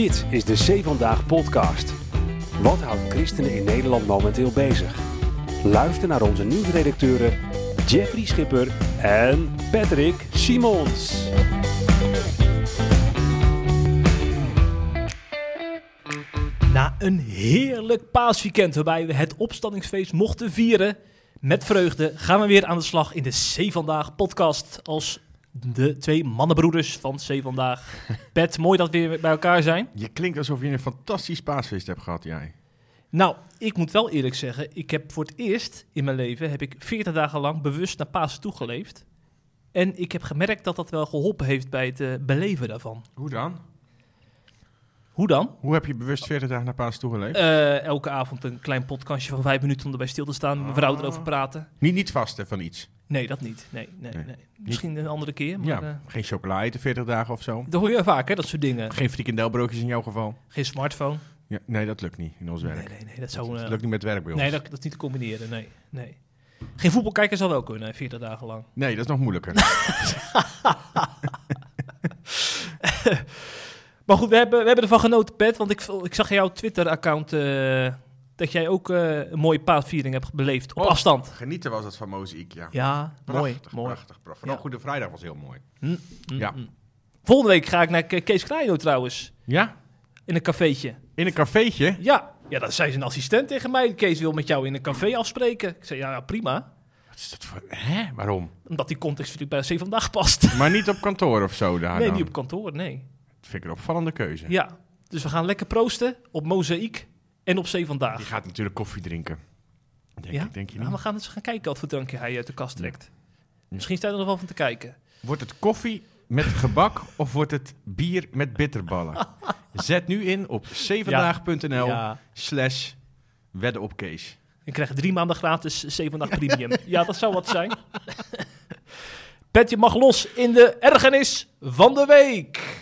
Dit is de C Vandaag podcast. Wat houdt christenen in Nederland momenteel bezig? Luister naar onze nieuwsredacteuren Jeffrey Schipper en Patrick Simons. Na een heerlijk paasweekend waarbij we het opstandingsfeest mochten vieren met vreugde, gaan we weer aan de slag in de C Vandaag podcast als de twee mannenbroeders van C Vandaag. Pet, mooi dat we weer bij elkaar zijn. Je klinkt alsof je een fantastisch paasfeest hebt gehad, jij. Nou, ik moet wel eerlijk zeggen, ik heb voor het eerst in mijn leven heb ik 40 dagen lang bewust naar Pasen toegeleefd. En ik heb gemerkt dat dat wel geholpen heeft bij het eh, beleven daarvan. Hoe dan? Hoe dan? Hoe heb je bewust 40 dagen naar Paas toegeleefd? Eh, elke avond een klein podcastje van vijf minuten om erbij stil te staan, met mijn vrouw Ah. erover praten. niet, niet vasten van iets. Nee, dat niet. Nee, nee, Nee. nee. Misschien een andere keer. Maar, ja, eh, geen chocola eten 40 dagen of zo. dat hoor je vaak, hè, dat soort dingen. Geen frikandelbroodjes in jouw geval. Geen smartphone. Ja, nee, dat lukt niet in ons werk. nee, nee, dat zou... dat eh, lukt niet met werk bij ons. nee, dat, dat is niet te combineren, nee, nee. Geen voetbal kijken zal wel kunnen, 40 dagen lang. Nee, dat is nog moeilijker. Maar goed, we hebben, we hebben ervan genoten, Pet. Want ik, ik zag jouw Twitter-account eh, dat jij ook eh, een mooie paasviering hebt beleefd. Op Oh. afstand. Genieten was het van Mozaïek, ja. Ja, mooi. Prachtig, mooi. prachtig, prachtig. Vooral Ja. Goede Vrijdag was heel mooi. Hm, hm, Ja. hm. Volgende week ga ik naar Ke- Kees Kraaieno trouwens. Ja? In een cafeetje. In een cafeetje? Ja, ja, dat zei zijn assistent tegen mij. Kees wil met jou in een café afspreken. Ik zei, ja, ja, prima. Wat is dat voor... Hè? Waarom? Omdat die context natuurlijk bij de C vandaag past. Maar niet op kantoor of zo daar nee, dan? niet op kantoor, nee. Dat vind ik een opvallende keuze. Ja, dus we gaan lekker proosten op Mozaïek en op C vandaag. Die gaat natuurlijk koffie drinken. Denk, Ja? ik, denk je Ja, niet? we gaan eens gaan kijken wat voor drankje hij uit de kast trekt. Misschien staat er nog wel van te kijken. Wordt het koffie met gebak of wordt het bier met bitterballen? Zet nu in op zevendaag.nl Ja, slash wedden op Kees. ik krijg drie maanden gratis C vandaag premium. ja, dat zou wat zijn. Petje mag los in de ergernis van de week.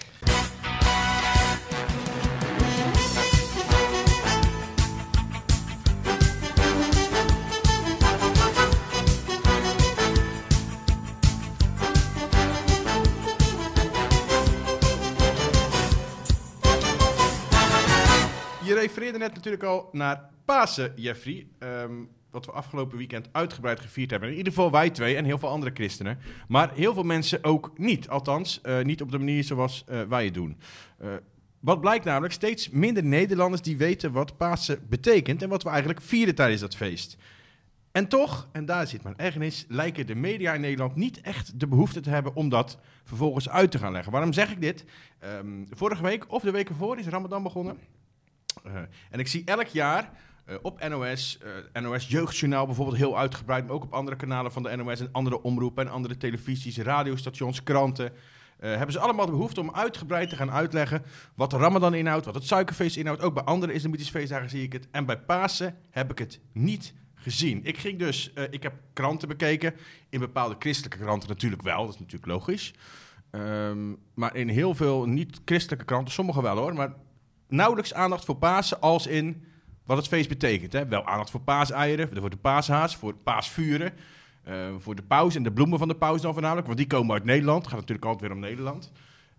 Refereerde net natuurlijk al naar Pasen, Jeffrey. Ehm, wat we afgelopen weekend uitgebreid gevierd hebben. In ieder geval wij twee en heel veel andere christenen. Maar heel veel mensen ook niet. Althans, eh, niet op de manier zoals eh, wij het doen. Eh, wat blijkt namelijk, steeds minder Nederlanders die weten wat Pasen betekent... en wat we eigenlijk vieren tijdens dat feest. En toch, en daar zit mijn ergernis, lijken de media in Nederland niet echt de behoefte te hebben om dat vervolgens uit te gaan leggen. Waarom zeg ik dit? Ehm, vorige week of de week ervoor is Ramadan begonnen. Eh, en ik zie elk jaar eh, op NOS, eh, NOS Jeugdjournaal bijvoorbeeld heel uitgebreid, maar ook op andere kanalen van de NOS en andere omroepen en andere televisies, radiostations, kranten. hebben ze allemaal de behoefte om uitgebreid te gaan uitleggen wat de Ramadan inhoudt, wat het suikerfeest inhoudt. Ook bij andere islamitische feestdagen zie ik het. En bij Pasen heb ik het niet gezien. Ik ging dus, ik heb kranten bekeken. In bepaalde christelijke kranten natuurlijk wel, dat is natuurlijk logisch. Ehm, maar in heel veel niet-christelijke kranten, sommige wel hoor, maar nauwelijks aandacht voor Pasen als in wat het feest betekent. Hè? Wel aandacht voor paaseieren, voor de paashaas, voor paasvuren, eh, voor de paus en de bloemen van de paus dan voornamelijk, want die komen uit Nederland. Gaat natuurlijk altijd weer om Nederland.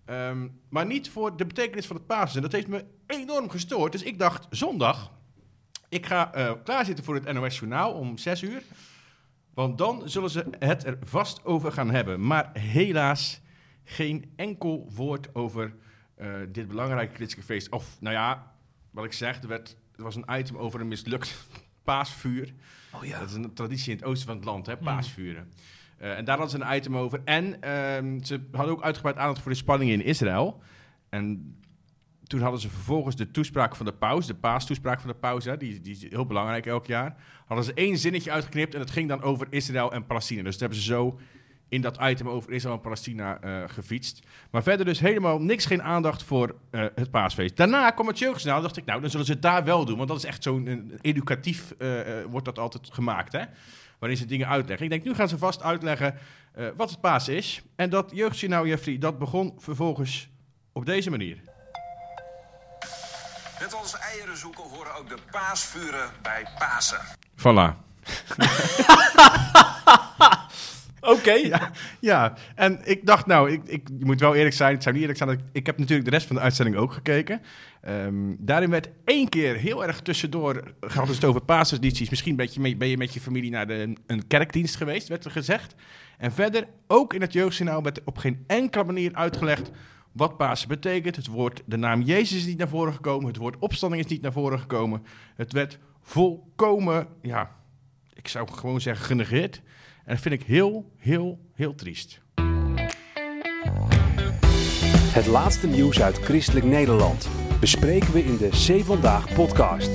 Ehm, maar niet voor de betekenis van het Pasen. En dat heeft me enorm gestoord. Dus ik dacht, zondag, ik ga eh, klaarzitten voor het NOS Journaal om 6 uur. Want dan zullen ze het er vast over gaan hebben. Maar helaas geen enkel woord over eh, dit belangrijke christelijke feest. Of, nou ja, wat ik zeg, er, werd, er was een item over een mislukt paasvuur. Oh ja. Dat is een traditie in het oosten van het land, hè, paasvuren. Eh, en daar hadden ze een item over. En ehm, ze hadden ook uitgebreid aandacht voor de spanningen in Israël. En toen hadden ze vervolgens de toespraak van de paus, de paastoespraak van de paus, hè, die, die is heel belangrijk elk jaar. Hadden ze één zinnetje uitgeknipt en het ging dan over Israël en Palestina. Dus dat hebben ze zo in dat item over Israël en Palestina eh, gefietst. Maar verder dus helemaal niks, geen aandacht voor eh, het paasfeest. Daarna kwam het jeugdjournaal, dacht ik, nou, dan zullen ze het daar wel doen. Want dat is echt zo'n educatief, eh, wordt dat altijd gemaakt, hè. Waarin ze dingen uitleggen. Ik denk, nu gaan ze vast uitleggen eh, wat het paas is. En dat jeugdjournaal, Jeffrey, dat begon vervolgens op deze manier. Net als eieren zoeken horen ook de paasvuren bij Pasen. Voilà. Oké. Ja, en ik dacht, nou, ik, ik je moet wel eerlijk zijn. Het zou niet eerlijk zijn. Ik, heb natuurlijk de rest van de uitzending ook gekeken. Ehm, daarin werd één keer heel erg tussendoor, gaat het over paasedities. Misschien ben je, ben je met je familie naar de, een kerkdienst geweest, werd er gezegd. En verder, ook in het jeugdsignaal werd er op geen enkele manier uitgelegd wat Pasen betekent. Het woord, de naam Jezus is niet naar voren gekomen. Het woord opstanding is niet naar voren gekomen. Het werd volkomen, ja, ik zou gewoon zeggen genegeerd. En dat vind ik heel, heel, heel triest. Het laatste nieuws uit Christelijk Nederland bespreken we in de C Vandaag podcast.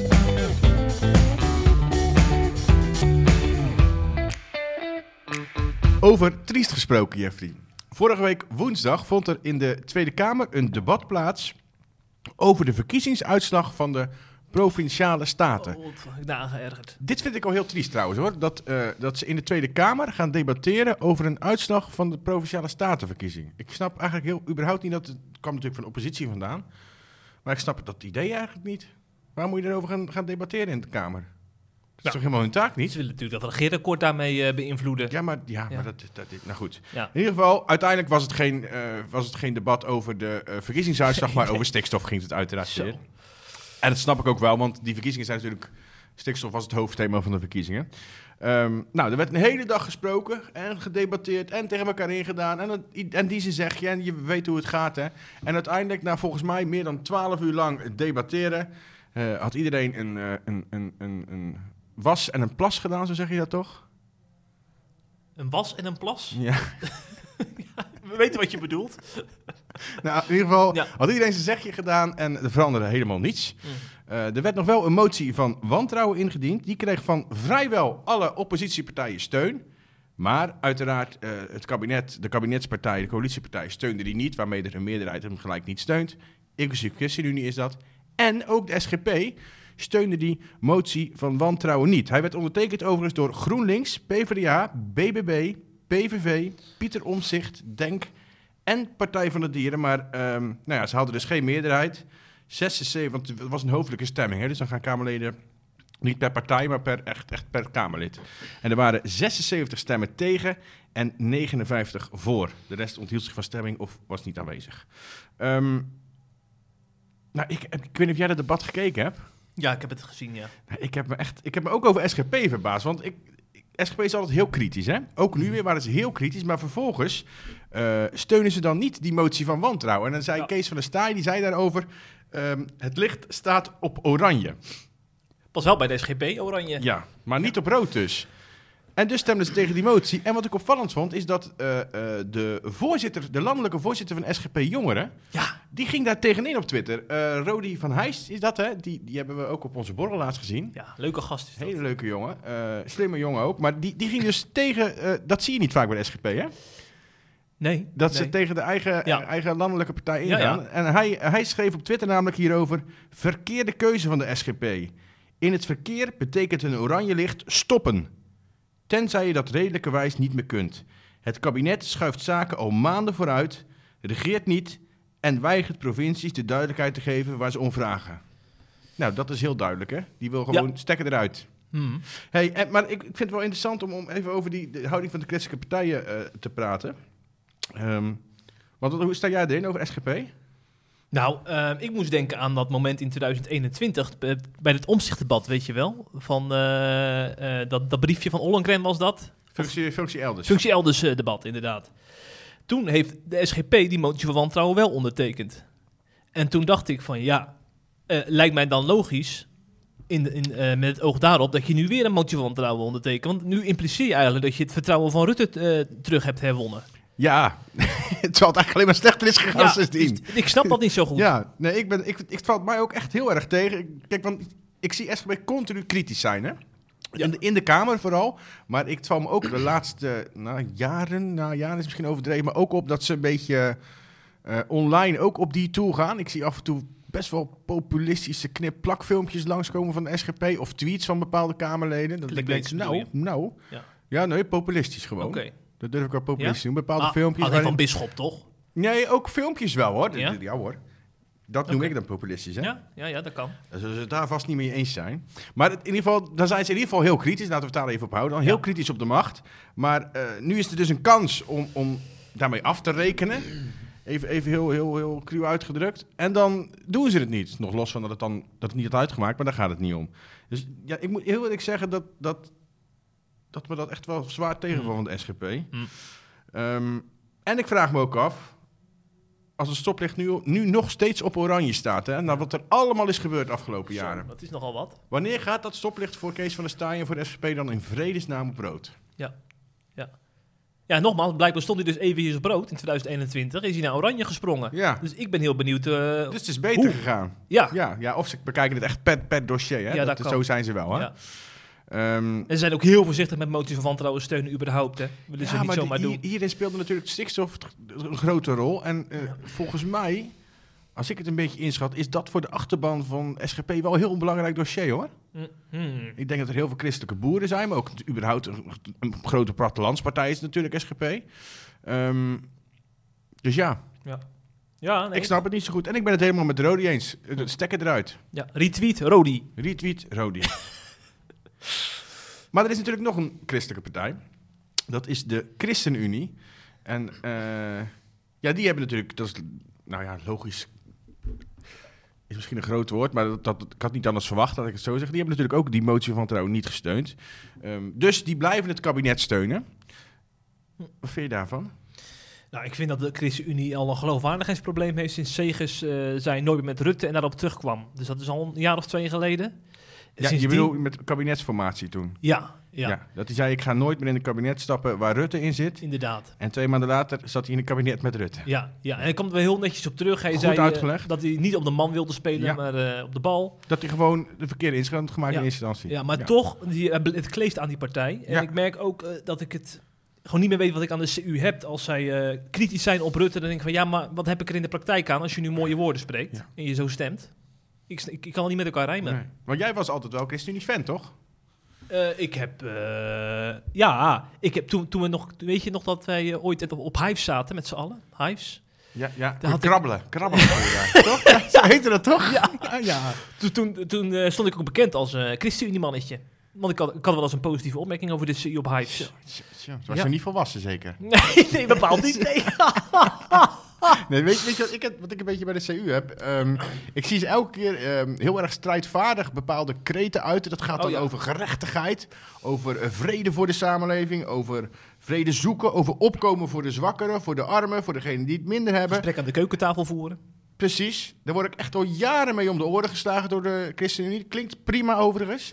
Over triest gesproken, Jeffrey. Vorige week woensdag vond er in de Tweede Kamer een debat plaats over de verkiezingsuitslag van de provinciale staten. Oh. Dit vind ik al heel triest trouwens hoor. Dat, eh, dat ze in de Tweede Kamer gaan debatteren over een uitslag van de provinciale statenverkiezing. Ik snap eigenlijk heel überhaupt niet dat het kwam natuurlijk van de oppositie vandaan. Maar ik snap dat idee eigenlijk niet. Waar moet je erover gaan, gaan debatteren in de Kamer? Dat is toch helemaal hun taak niet? Ze willen natuurlijk dat regeerakkoord daarmee eh, beïnvloeden. Ja, maar, ja, Ja. maar dat, dat, nou goed. Ja. In ieder geval, uiteindelijk was het geen, eh, was het geen debat over de verkiezingsuitslag, maar over stikstof ging het uiteraard weer. En dat snap ik ook wel, want die verkiezingen zijn natuurlijk... Stikstof was het hoofdthema van de verkiezingen. Ehm, nou, er werd een hele dag gesproken en gedebatteerd en tegen elkaar ingedaan. En, het, en die ze zeg je, en je weet hoe het gaat, hè. En uiteindelijk, na volgens mij meer dan twaalf uur lang debatteren... eh, had iedereen een, eh, een, een, een, een was en een plas gedaan, zo zeg je dat toch? Een was en een plas. Ja. We weten wat je bedoelt. Nou, in ieder geval Ja. had iedereen zijn zegje gedaan en er veranderde helemaal niets. Mm. Eh, er werd nog wel een motie van wantrouwen ingediend. Die kreeg van vrijwel alle oppositiepartijen steun. Maar uiteraard, eh, het kabinet, de kabinetspartij, de coalitiepartij steunde die niet, waarmee er een meerderheid hem gelijk niet steunt. Inclusief ChristenUnie is dat. En ook de SGP steunde die motie van wantrouwen niet. Hij werd ondertekend overigens door GroenLinks, PvdA, BBB, PVV, Pieter Omzicht, DENK en Partij van de Dieren. Maar ehm, nou ja, ze hadden dus geen meerderheid. 76, want het was een hoofdelijke stemming. Hè? Dus dan gaan Kamerleden niet per partij, maar per, echt, echt per Kamerlid. En er waren 76 stemmen tegen en 59 voor. De rest onthield zich van stemming of was niet aanwezig. Ehm, nou, ik, ik weet niet of jij dat debat gekeken hebt. Ja, ik heb het gezien, ja. Nou, Ik heb me echt, ik heb me ook over SGP verbaasd, want ik, SGP is altijd heel kritisch, hè? Ook nu weer waren ze heel kritisch, maar vervolgens eh, steunen ze dan niet die motie van wantrouwen. En dan zei Ja. Kees van der Staaij, die zei daarover, ehm, het licht staat op oranje. Pas wel bij de SGP, Oranje. Ja, maar niet op rood dus. En dus stemden ze tegen die motie. En wat ik opvallend vond, is dat eh, eh, de voorzitter, de landelijke voorzitter van SGP Jongeren, Ja. die ging daar tegenin op Twitter. Eh Rodi van Heijst is dat, hè? Die, die hebben we ook op onze borrel laatst gezien. Ja, leuke gast is dat. Hele leuke jongen. slimme jongen ook. Maar die, die ging dus tegen... dat zie je niet vaak bij de SGP, hè? Nee. Dat nee. ze tegen de eigen, Ja. eh, eigen landelijke partij ingaan. ja. En hij, hij schreef op Twitter namelijk hierover... Verkeerde keuze van de SGP. In het verkeer betekent een oranje licht stoppen. Tenzij je dat redelijkerwijs niet meer kunt. Het kabinet schuift zaken al maanden vooruit, regeert niet... en weigert provincies de duidelijkheid te geven waar ze om vragen. Nou, dat is heel duidelijk, hè? Die wil gewoon stekken eruit. Hmm. Hey, en, maar ik, ik vind het wel interessant om, om even over die de houding van de christelijke partijen eh, te praten. Ehm, want hoe sta jij erin over SGP? Nou, eh, ik moest denken aan dat moment in 2021 eh, bij het omzichtdebat, weet je wel? Van eh, eh, dat, dat briefje van Ollengren was dat. Functie, functie elders. Functie elders debat, inderdaad. Toen heeft de SGP die motie van wantrouwen wel ondertekend. En toen dacht ik van ja, lijkt mij dan logisch, in, in, met het oog daarop, dat je nu weer een motie van wantrouwen ondertekent. Want nu impliceer je eigenlijk dat je het vertrouwen van Rutte terug hebt herwonnen. Ja, terwijl het eigenlijk alleen maar slechter is gegaan sindsdien. ik snap dat niet zo goed. Ja, nee, ik ben, ik, ik, het valt mij ook echt heel erg tegen. Ik- Kijk, want ik zie SGP continu kritisch zijn, hè? In, de, in de Kamer vooral. Maar ik val me ook de laatste nou, jaren, nou jaren is misschien overdreven, maar ook op dat ze een beetje eh, online ook op die tool gaan. Ik zie af en toe best wel populistische knip-plakfilmpjes langskomen van de SGP of tweets van bepaalde Kamerleden. Dat ik denk, nou, nou. Ja. Ja, nee, populistisch gewoon. Oké. Dat durf ik wel populistisch te doen. Bepaalde Ah, filmpjes. Alleen van Bisschop, toch? Nee, ook filmpjes wel hoor. Ja? Ja, hoor. Dat noem ik dan populistisch, hè? Ja, ja, ja, dat kan. Zullen ze het daar vast niet mee eens zijn. Maar het- in ieder geval, dan zijn ze in ieder geval heel kritisch. Laten we het daar even op houden. Dan heel Ja. kritisch op de macht. Maar eh, nu is er dus een kans om, om daarmee af te rekenen. Even, even heel, heel, heel cruw uitgedrukt. En dan doen ze het niet. Nog los van dat het dan dat het niet had uitgemaakt, maar daar gaat het niet om. Dus ja, ik moet heel eerlijk zeggen dat, dat, dat me dat echt wel zwaar tegenvalt van de SGP. Mm. Ehm, en ik vraag me ook af, als het stoplicht nu, nu nog steeds op oranje staat, hè, naar wat er allemaal is gebeurd de afgelopen jaren. Zo, dat is nogal wat. Wanneer gaat dat stoplicht voor Kees van der Staaij en voor de SGP dan in vredesnaam op rood? Ja, nogmaals, blijkbaar stond hij dus even hier op brood in 2021. Is hij naar oranje gesprongen. Ja, Dus ik ben heel benieuwd. eh, dus het is beter hoe? gegaan. ja. Ja, ja, of ze bekijken het echt per, per dossier. Hè? Ja, dat, dat zo zijn ze wel. Hè? Ja. Ehm, En ze zijn ook heel voorzichtig met moties van wantrouwen steunen überhaupt. Hè. Willen ze ja, niet maar zomaar die- doen. hier- hierin speelde natuurlijk stikstof een grote rol. En eh, volgens mij, als ik het een beetje inschat, is dat voor de achterban van SGP wel een heel belangrijk dossier hoor. Hm, hmm. Ik denk dat er heel veel christelijke boeren zijn, maar ook überhaupt een, een grote plattelandspartij is natuurlijk SGP. Ehm, dus ja, Ja, nee. ik snap het niet zo goed. En ik ben het helemaal met Rodi eens. Stekker eruit. Ja, retweet, Rodi. Retweet Rodi. maar er is natuurlijk nog een christelijke partij. Dat is de ChristenUnie. En eh, ja, die hebben natuurlijk, dat is, nou ja, logisch. Is misschien een groot woord, maar dat, dat, ik had niet anders verwacht, dat ik het zo zeg. Die hebben natuurlijk ook die motie van trouwen niet gesteund. Ehm, dus die blijven het kabinet steunen. Wat vind je daarvan? Nou, ik vind dat de ChristenUnie al een geloofwaardigheidsprobleem heeft sinds Segers eh zijn nooit meer met Rutte en daarop terugkwam. Dus dat is al een jaar of twee geleden. Ja, je bedoelt met kabinetsformatie toen. Ja, ja, Ja. dat hij zei, ik ga nooit meer in een kabinet stappen waar Rutte in zit. inderdaad. En twee maanden later zat hij in een kabinet met Rutte. Ja, ja, en hij komt er wel heel netjes op terug. Hij Goed zei eh, uitgelegd. dat hij niet op de man wilde spelen, Ja. maar eh, op de bal. Dat hij gewoon de verkeerde inschat had gemaakt Ja. in eerste instantie. Ja, maar toch, die, het kleeft aan die partij. En ik merk ook eh, dat ik het gewoon niet meer weet wat ik aan de CU heb. Als zij kritisch zijn op Rutte, dan denk ik van ja, maar wat heb ik er in de praktijk aan als je nu mooie woorden spreekt en je zo stemt? Ik, ik, ik kan het niet met elkaar rijmen. Nee. Want jij was altijd wel ChristenUnie-fan, toch? Eh, ik heb, eh, ja, ik heb toen, toen we nog, weet je nog dat wij eh, ooit op, op Hives zaten met z'n allen? Hives? Ja, ja. Had ik- krabbelen. Krabbelen. daar, toch? Ja, Zo heette dat toch? Ja. ja. Toen, toen, toen stond ik ook bekend als eh ChristenUnie-mannetje. Want ik had, ik had wel eens een positieve opmerking over de CU op Hives. Ze was Ja. er niet volwassen, zeker. Nee, nee, bepaald niet. Nee. Nee, weet, je- weet je wat ik, wat ik een beetje bij de CU heb? Ehm, ik zie ze elke keer ehm, heel erg strijdvaardig bepaalde kreten uiten. Dat gaat Oh, dan ja. over gerechtigheid, over eh, vrede voor de samenleving, over vrede zoeken, over opkomen voor de zwakkeren, voor de armen, voor degenen die het minder hebben. Gesprek aan de keukentafel voeren. Precies. Daar word ik echt al jaren mee om de oren geslagen door de ChristenUnie. Klinkt prima overigens.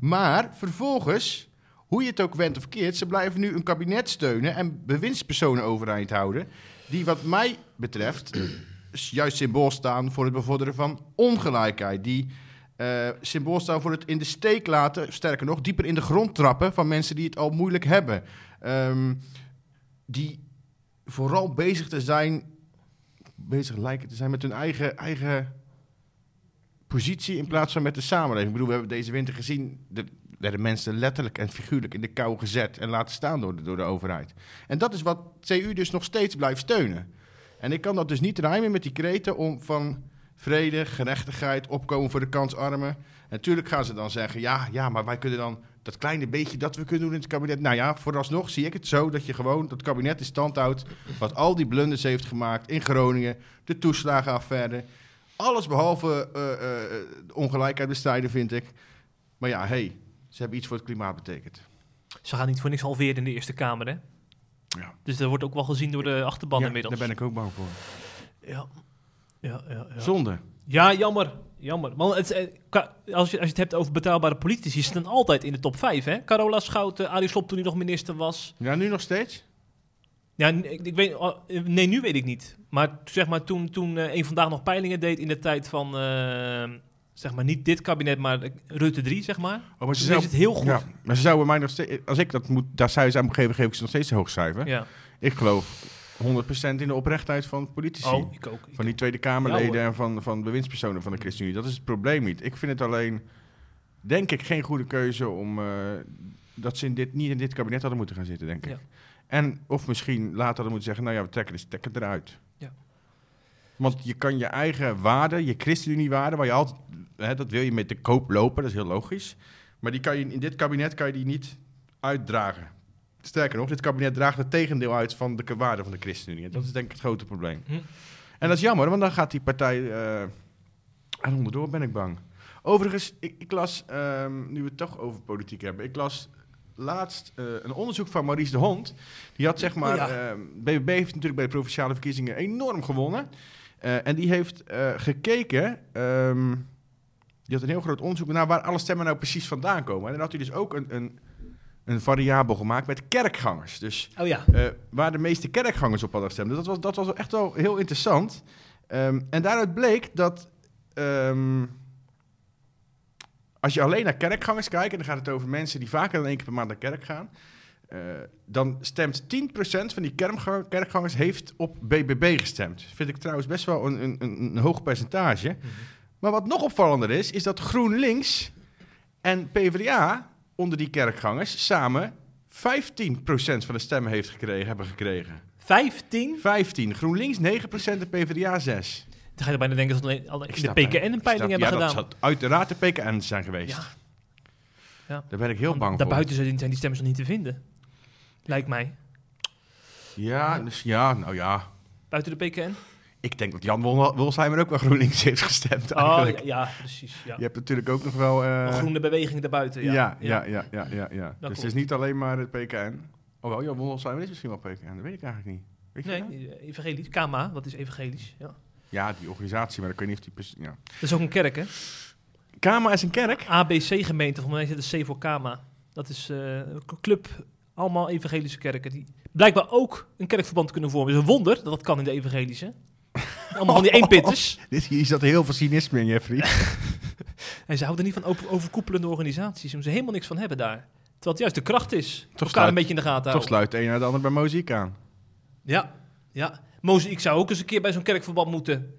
Maar vervolgens, hoe je het ook wendt of keert, ze blijven nu een kabinet steunen en bewindspersonen overeind houden. Die wat mij betreft juist symbool staan voor het bevorderen van ongelijkheid. Die eh, symbool staan voor het in de steek laten, sterker nog, dieper in de grond trappen van mensen die het al moeilijk hebben. Ehm, die vooral bezig te zijn bezig lijken te zijn met hun eigen, eigen positie in plaats van met de samenleving. Ik bedoel, we hebben deze winter gezien, werden mensen letterlijk en figuurlijk in de kou gezet en laten staan door de, door de overheid. En dat is wat CU dus nog steeds blijft steunen. En ik kan dat dus niet rijmen met die kreten om van vrede, gerechtigheid, opkomen voor de kansarmen. Natuurlijk gaan ze dan zeggen, ja, ja, maar wij kunnen dan dat kleine beetje dat we kunnen doen in het kabinet. Nou ja, vooralsnog zie ik het zo dat je gewoon dat kabinet in stand houdt. Wat al die blunders heeft gemaakt in Groningen, de toeslagenaffaire. Alles behalve eh, eh, de ongelijkheid bestrijden, vind ik. Maar ja, hey, ze hebben iets voor het klimaat betekend. Ze gaan niet voor niks halveren in de Eerste Kamer, hè? Ja. Dus dat wordt ook wel gezien door de achterban Ja, inmiddels. daar ben ik ook bang voor. Ja. Ja, ja, ja. Zonde. ja, jammer. Jammer. Want het, eh, als, je, als je het hebt over betaalbare politici, ze staan altijd in de top 5, hè? Carola Schouten, Arie Slob toen hij nog minister was. Ja, nu nog steeds? Ja, ik, ik weet, oh, eh, nee, nu weet ik niet. Maar zeg maar toen, toen eh, een vandaag nog peilingen deed in de tijd van, zeg maar niet dit kabinet, maar Rutte 3, zeg maar. Oh, maar Ze is het heel goed. Ja, maar ze zouden mij nog steeds... Als ik dat moet, daar cijfers aan moet geven, geef ik ze nog steeds een hoog cijfer. Ja. Ik geloof 100% in de oprechtheid van politici. Oh, ik ook. Van die Tweede Kamerleden en van, van bewindspersonen van de ChristenUnie. Dat is het probleem niet. Ik vind het alleen, denk ik, geen goede keuze om eh, dat ze in dit, niet in dit kabinet hadden moeten gaan zitten, denk ik. Ja. En of misschien later hadden moeten zeggen, nou ja, we trekken de stekker eruit. Want je kan je eigen waarde, je ChristenUnie-waarde, waar je altijd, hè, dat wil je met de koop lopen, dat is heel logisch. Maar die kan je, in dit kabinet kan je die niet uitdragen. Sterker nog, dit kabinet draagt het tegendeel uit van de waarde van de ChristenUnie. En dat is denk ik het grote probleem. Hm. En dat is jammer, want dan gaat die partij eh aan onderdoor, ben ik bang. Overigens, ik, ik las, ehm, nu we het toch over politiek hebben, ik las laatst eh, een onderzoek van Maurice de Hond. Die had zeg maar, Oh ja. ehm, BBB heeft natuurlijk bij de provinciale verkiezingen enorm gewonnen. Eh, en die heeft eh, gekeken, ehm, die had een heel groot onderzoek naar waar alle stemmen nou precies vandaan komen. En dan had hij dus ook een, een, een variabel gemaakt met kerkgangers. Dus Oh ja. eh, waar de meeste kerkgangers op hadden gestemd. Dus dat was, dat was echt wel heel interessant. Ehm, en daaruit bleek dat ehm, als je alleen naar kerkgangers kijkt, en dan gaat het over mensen die vaker dan één keer per maand naar kerk gaan, eh, dan stemt 10% van die kerkga- kerkgangers heeft op BBB gestemd. Vind ik trouwens best wel een, een, een, hoog percentage. Maar wat nog opvallender is, is dat GroenLinks en PvdA onder die kerkgangers samen 15% van de stemmen heeft gekregen, hebben gekregen. 15? 15. GroenLinks 9% en PvdA 6. Dan ga je bijna denken dat ze alleen al in de PKN een peiling snap, hebben ja, gedaan. dat zou uiteraard de PKN zijn geweest. Ja. Ja. Daar ben ik heel bang voor. Daarbuiten zijn die- zijn die stemmers nog niet te vinden. Lijkt mij. Ja, dus ja, nou ja. Buiten de PKN? Ik denk dat Jan Wol- Wolsheimer ook wel GroenLinks heeft gestemd Oh, eigenlijk. ja, ja, precies. Ja. Je hebt natuurlijk ook nog wel... eh, Een groene beweging daarbuiten. ja, Ja, ja, ja, ja, ja, ja. Dus het is niet alleen maar het PKN. Oh wel, Jan Wolsheimer is misschien wel PKN. Dat weet ik eigenlijk niet. Weet je dat? Nee, eh, evangelisch. KMA, dat is evangelisch. Ja. Ja, die organisatie, maar ik weet niet of die... pers- Ja. Dat is ook een kerk, hè? Kama is een kerk? ABC-gemeente, voor mij is het de C voor Kama. Dat is eh, een club, allemaal evangelische kerken, die blijkbaar ook een kerkverband kunnen vormen. Het is een wonder dat dat kan in de evangelische. Allemaal van die eenpitters. Dit, hier zat heel veel cynisme in, Jeffrey. En ze houden niet van over- overkoepelende organisaties. Ze moeten helemaal niks van hebben daar. Terwijl het juist de kracht is. Toch sluit- een beetje in de gaten Toch sluit de een naar de ander bij muziek aan. Ja, ja. Ik zou ook eens een keer bij zo'n kerkverband moeten.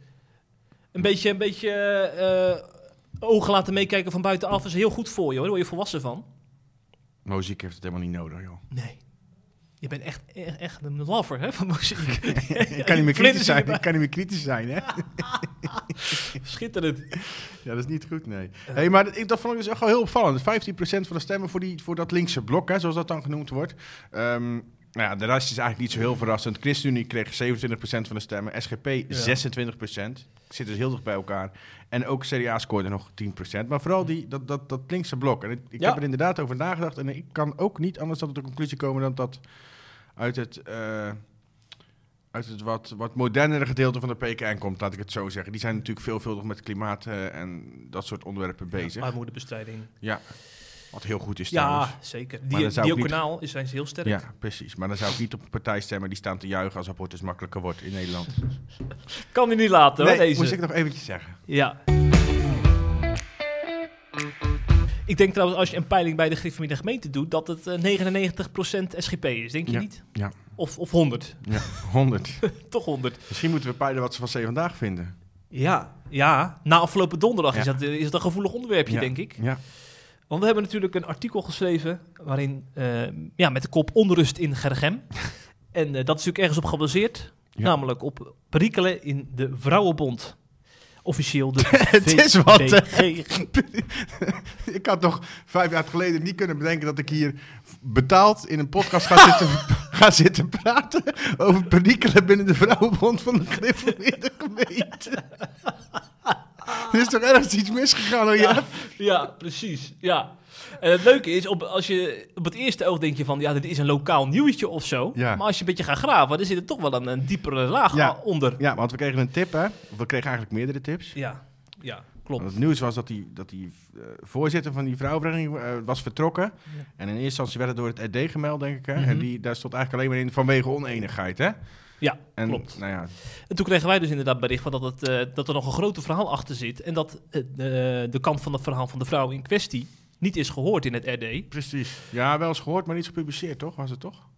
Een beetje, een beetje eh, ogen laten meekijken van buitenaf is heel goed voor je hoor. Daar word je volwassen van. Muziek heeft het helemaal niet nodig, joh. Nee. Je bent echt, echt, echt een lover hè, van muziek. Ik kan niet meer kritisch zijn, ik kan niet meer kritisch zijn, hè? Schitterend. Ja, dat is niet goed, nee. Hey, maar dat, ik- dat vond ik dus echt wel heel opvallend. 15% van de stemmen voor, die, voor dat linkse blok, hè, zoals dat dan genoemd wordt. Ehm, nou ja, de rest is eigenlijk niet zo heel verrassend. ChristenUnie kreeg 27% van de stemmen. SGP 26%. Zit dus heel dicht bij elkaar. En ook CDA scoorde nog 10%. Maar vooral die, dat, dat, dat linkse blok. En ik, ik Ja. heb er inderdaad over nagedacht. En ik kan ook niet anders dan tot de conclusie komen dan dat uit het... eh, uit het wat, wat modernere gedeelte van de PKN komt, laat ik het zo zeggen. Die zijn natuurlijk veelvuldig met klimaat eh, en dat soort onderwerpen bezig. Armoedebestrijding. Ja, wat heel goed is Ja, trouwens. zeker. Maar Die, die niet- kanaal is, zijn ze heel sterk. Ja, precies. Maar dan zou ik niet op een partij stemmen die staan te juichen als abortus makkelijker wordt in Nederland. Kan die niet laten hoor, deze. moest ik nog eventjes zeggen. Ja. Ik denk trouwens, als je een peiling bij de gereformeerde gemeente doet, dat het eh, 99% SGP is. Denk je Ja. niet? Ja. Of, of 100. Ja, 100. Toch 100. Misschien moeten we peilen wat ze van C vandaag vinden. Ja. Ja, na afgelopen donderdag is, Ja. dat, eh, is dat een gevoelig onderwerpje, Ja. denk ik. Ja. Want we hebben natuurlijk een artikel geschreven waarin, eh, ja, met de kop onrust in Gergem. en eh, dat is natuurlijk ergens op gebaseerd, Ja. namelijk op perikelen in de Vrouwenbond. Officieel de Het is wat, ik had nog vijf jaar geleden niet kunnen bedenken dat ik hier betaald in een podcast ga zitten, ga zitten praten over perikelen binnen de vrouwenbond van de gereformeerde gemeente. er is toch ergens iets misgegaan, hoor, ja? ja, precies. Ja. En het leuke is, op, als je op het eerste oog denk je van, ja, dit is een lokaal nieuwtje of zo. Ja. Maar als je een beetje gaat graven, dan zit er toch wel een, een diepere laag Ja. onder. Ja, want we kregen een tip, hè? Of we kregen eigenlijk meerdere tips. Ja, ja Want klopt. het nieuws was dat die, dat die eh, voorzitter van die vrouwenvereniging eh, was vertrokken. En in eerste instantie werd het door het RD gemeld, denk ik. Hè? Mhm. En die, daar stond eigenlijk alleen maar in vanwege oneenigheid, hè? Ja, En, klopt. Nou ja, En toen kregen wij dus inderdaad bericht van dat, het, eh, dat er nog een groter verhaal achter zit. En dat eh, de, de kant van het verhaal van de vrouw in kwestie niet is gehoord in het RD. precies. Ja, wel eens gehoord, maar niet gepubliceerd, toch? Was het toch?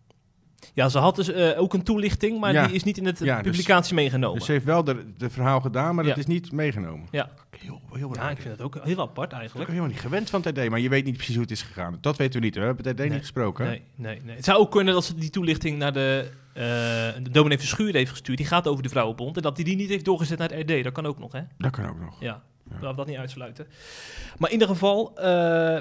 Ja, ze had dus eh, ook een toelichting, maar Ja. die is niet in het Ja, dus- publicatie meegenomen. Dus ze heeft wel de, de verhaal gedaan, maar Ja. dat is niet meegenomen. Ja. Heel, heel ja, ik vind het ook heel apart Ik eigenlijk. ben helemaal niet gewend van TD, maar je weet niet precies hoe het is gegaan. Dat weten we niet. We hebben TD Nee. niet gesproken. Nee, nee, nee. Het zou ook kunnen dat ze die toelichting naar de, eh de dominee Verschuur heeft gestuurd. Die gaat over de Vrouwenbond. En dat hij die niet heeft doorgezet naar het RD. Dat kan ook nog, hè? Dat kan ook nog. Ja. Laten we dat niet uitsluiten. Maar in ieder geval, eh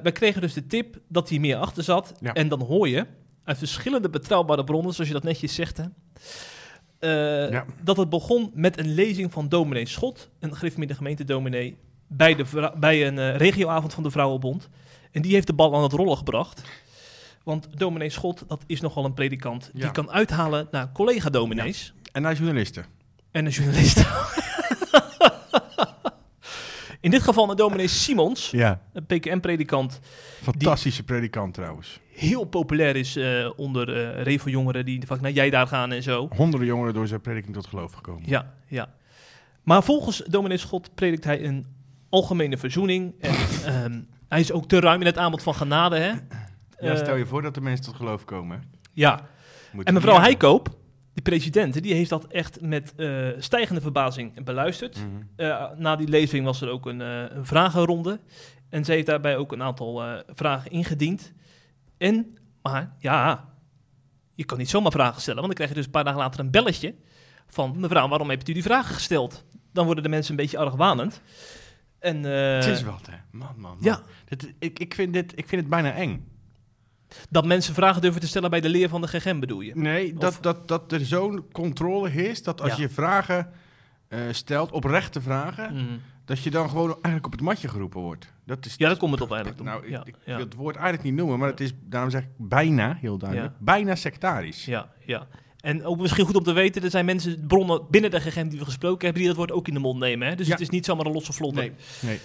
wij kregen dus de tip dat hij meer achter zat. En dan hoor je uit verschillende betrouwbare bronnen, zoals je dat netjes zegt, hè, eh, dat het begon met een lezing van dominee Schot, een gereformeerde gemeentedominee, bij, de, bij een eh, regioavond van de Vrouwenbond. En die heeft de bal aan het rollen gebracht. Want dominee Schot, dat is nogal een predikant. Ja. Die kan uithalen naar collega-dominees En naar journalisten. en een journalist. In dit geval naar dominee Simons, Ja. een PKM-predikant, Fantastische predikant trouwens. heel populair is eh, onder eh Revo-jongeren die vaak naar jij daar gaan en zo. Honderden jongeren door zijn prediking tot geloof gekomen. Ja, ja. Maar volgens dominee Schot predikt hij een algemene verzoening. En ehm, hij is ook te ruim in het aanbod van genade, hè? Ja, Eh, stel je voor dat de mensen tot geloof komen. ja. Moet En mevrouw Heikoop, die president, die heeft dat echt met eh, stijgende verbazing beluisterd. Mhm. Eh, na die lezing was er ook een, eh, een vragenronde. En ze heeft daarbij ook een aantal vragen ingediend. En, maar ja, je kan niet zomaar vragen stellen. Want dan krijg je dus een paar dagen later een belletje van... mevrouw, waarom hebt u die vragen gesteld? Dan worden de mensen een beetje argwanend. En, Het is wat, hè. Man, man, man. ja, Dit, ik, ik, vind dit, ik vind het bijna eng. Dat mensen vragen durven te stellen bij de leer van de GGM bedoel je? Nee, Of- dat, dat, dat er zo'n controle heerst dat als Ja. je vragen eh, stelt, oprechte vragen, Mhm. dat je dan gewoon eigenlijk op het matje geroepen wordt. Dat is Ja, dat komt het op eigenlijk. Nou, ik, ja, ik ja. wil het woord eigenlijk niet noemen, maar het is, daarom zeg ik bijna, heel duidelijk, bijna sectarisch. Ja, ja. En ook misschien goed om te weten, er zijn mensen, bronnen binnen de GGM die we gesproken hebben, die dat woord ook in de mond nemen. Hè? Dus het is niet zomaar een losse vlotte. Nee, nee.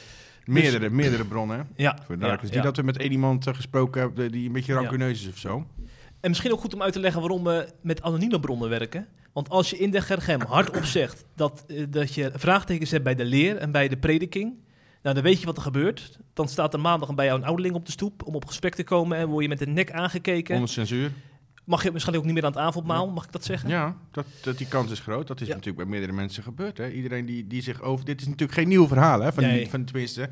Meerdere, meerdere bronnen. Ja, Voor ja. niet dat we met één iemand eh, gesproken hebben die een beetje rancuneus is of zo. En misschien ook goed om uit te leggen waarom we met anonieme bronnen werken. Want als je in de GGM hardop zegt dat, eh, dat je vraagtekens hebt bij de leer en bij de prediking, nou, dan weet je wat er gebeurt. Dan staat er maandag bij jou een ouderling op de stoep om op gesprek te komen en word je met de nek aangekeken. Onder censuur. Mag je waarschijnlijk ook niet meer aan het avondmaal, mag ik dat zeggen? Ja, dat, dat, die kans is groot. Dat is Ja. natuurlijk bij meerdere mensen gebeurd. Hè. Iedereen die, die zich over... Dit is natuurlijk geen nieuw verhaal, hè, van, Nee. die, van tenminste,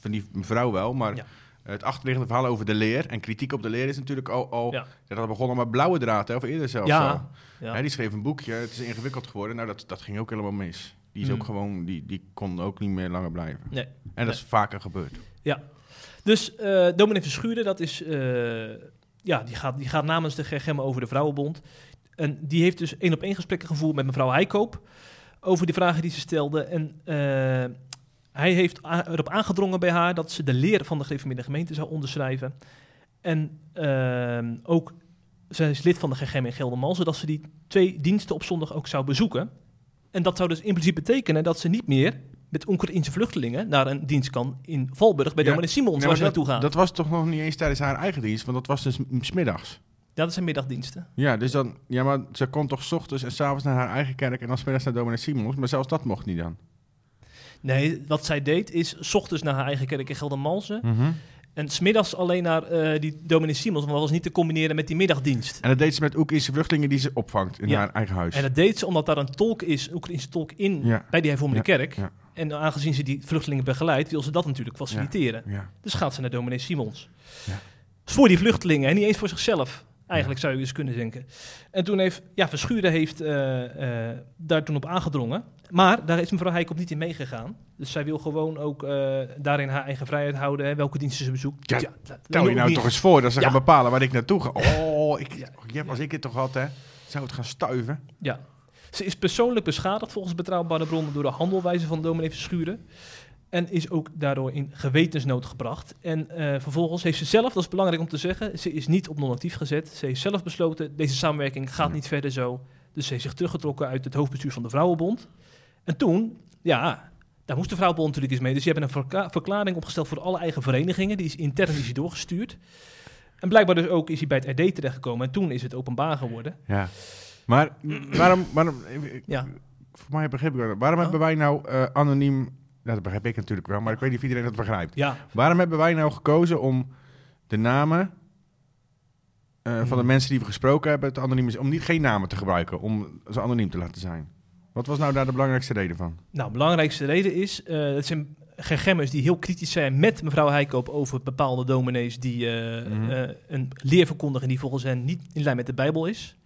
van die mevrouw wel. Maar Ja. het achterliggende verhaal over de leer en kritiek op de leer is natuurlijk al... al Ja. Dat begon al met blauwe draad, hè, of eerder zelfs Ja, al. ja. Hè, die schreef een boekje, het is ingewikkeld geworden. Nou, dat, dat ging ook helemaal mis. Die is Hmm. ook gewoon, die, die kon ook niet meer langer blijven. Nee. En dat is vaker gebeurd. Ja, dus eh dominee Verschuren, dat is, eh, ja, die gaat, die gaat namens de GGM over de Vrouwenbond. En die heeft dus één op één gesprekken gevoerd met mevrouw Heikoop over die vragen die ze stelde. En eh, hij heeft erop aangedrongen bij haar dat ze de leer van de gereformeerde gemeente zou onderschrijven. En ehm, ook, zij is lid van de GGM in Geldermal, zodat ze die twee diensten op zondag ook zou bezoeken. En dat zou dus in principe betekenen dat ze niet meer met Oekraïnse vluchtelingen naar een dienst kan in Valburg bij Ja. dominee Simons, Nee, waar ze naartoe dat, gaan. dat was toch nog niet eens tijdens haar eigen dienst, want dat was dus m- 's middags. ja, dat zijn middagdiensten. Ja, dus dan, ja, maar ze kon toch 's ochtends en 's avonds naar haar eigen kerk en dan 's middags naar dominee Simons, maar zelfs dat mocht niet dan. Nee, wat zij deed is, s ochtends naar haar eigen kerk in Geldermalsen Mhm. en smiddags alleen naar eh, die dominee Simons, want dat was niet te combineren met die middagdienst. En dat deed ze met Oekraïnse vluchtelingen die ze opvangt in Ja. haar eigen huis. En dat deed ze omdat daar een tolk is, een Oekraïnse tolk in, Ja. bij die hervormde Ja, kerk. Ja. En aangezien ze die vluchtelingen begeleidt, wil ze dat natuurlijk faciliteren. Ja. Dus gaat ze naar dominee Simons. Ja. Voor die vluchtelingen en niet eens voor zichzelf. Eigenlijk zou je dus kunnen denken. En toen heeft, ja, Verschuren heeft eh, daar toen op aangedrongen. Maar daar is mevrouw Heikop niet in meegegaan. Dus zij wil gewoon ook eh, daarin haar eigen vrijheid houden. Hè, welke diensten ze bezoekt. Ja, Stel je nou niet- toch eens voor dat ze Ja. gaan bepalen waar ik naartoe ga. Oh, ik, Ja. Jeff, als ik het toch had, hè, zou het gaan stuiven. Ja. Ze is persoonlijk beschadigd volgens betrouwbare bronnen door de handelwijze van dominee Verschuren. En is ook daardoor in gewetensnood gebracht. En eh, vervolgens heeft ze zelf, dat is belangrijk om te zeggen, ze is niet op non-actief gezet. Ze heeft zelf besloten, deze samenwerking gaat Ja. niet verder zo. Dus ze heeft zich teruggetrokken uit het hoofdbestuur van de Vrouwenbond. En toen, ja, daar moest de Vrouwenbond natuurlijk eens mee. Dus die hebben een verka- verklaring opgesteld voor alle eigen verenigingen. Die is intern is doorgestuurd. En blijkbaar dus ook is hij bij het RD terechtgekomen. En toen is het openbaar geworden. Ja. Maar waarom, waarom Ja. voor mij begrijp ik wel, waarom Oh. hebben wij nou eh, anoniem, nou, dat begrijp ik natuurlijk wel, maar ik weet niet of iedereen dat begrijpt. Ja, Waarom hebben wij nou gekozen om de namen eh, van de Hmm. mensen die we gesproken hebben, het anoniem is, om niet geen namen te gebruiken, om ze anoniem te laten zijn? Wat was nou daar de belangrijkste reden van? Nou, de belangrijkste reden is, eh het zijn gegemmers die heel kritisch zijn met mevrouw Heikoop over bepaalde dominees die Mhm. een leer verkondigen die volgens hen niet in lijn met de Bijbel is.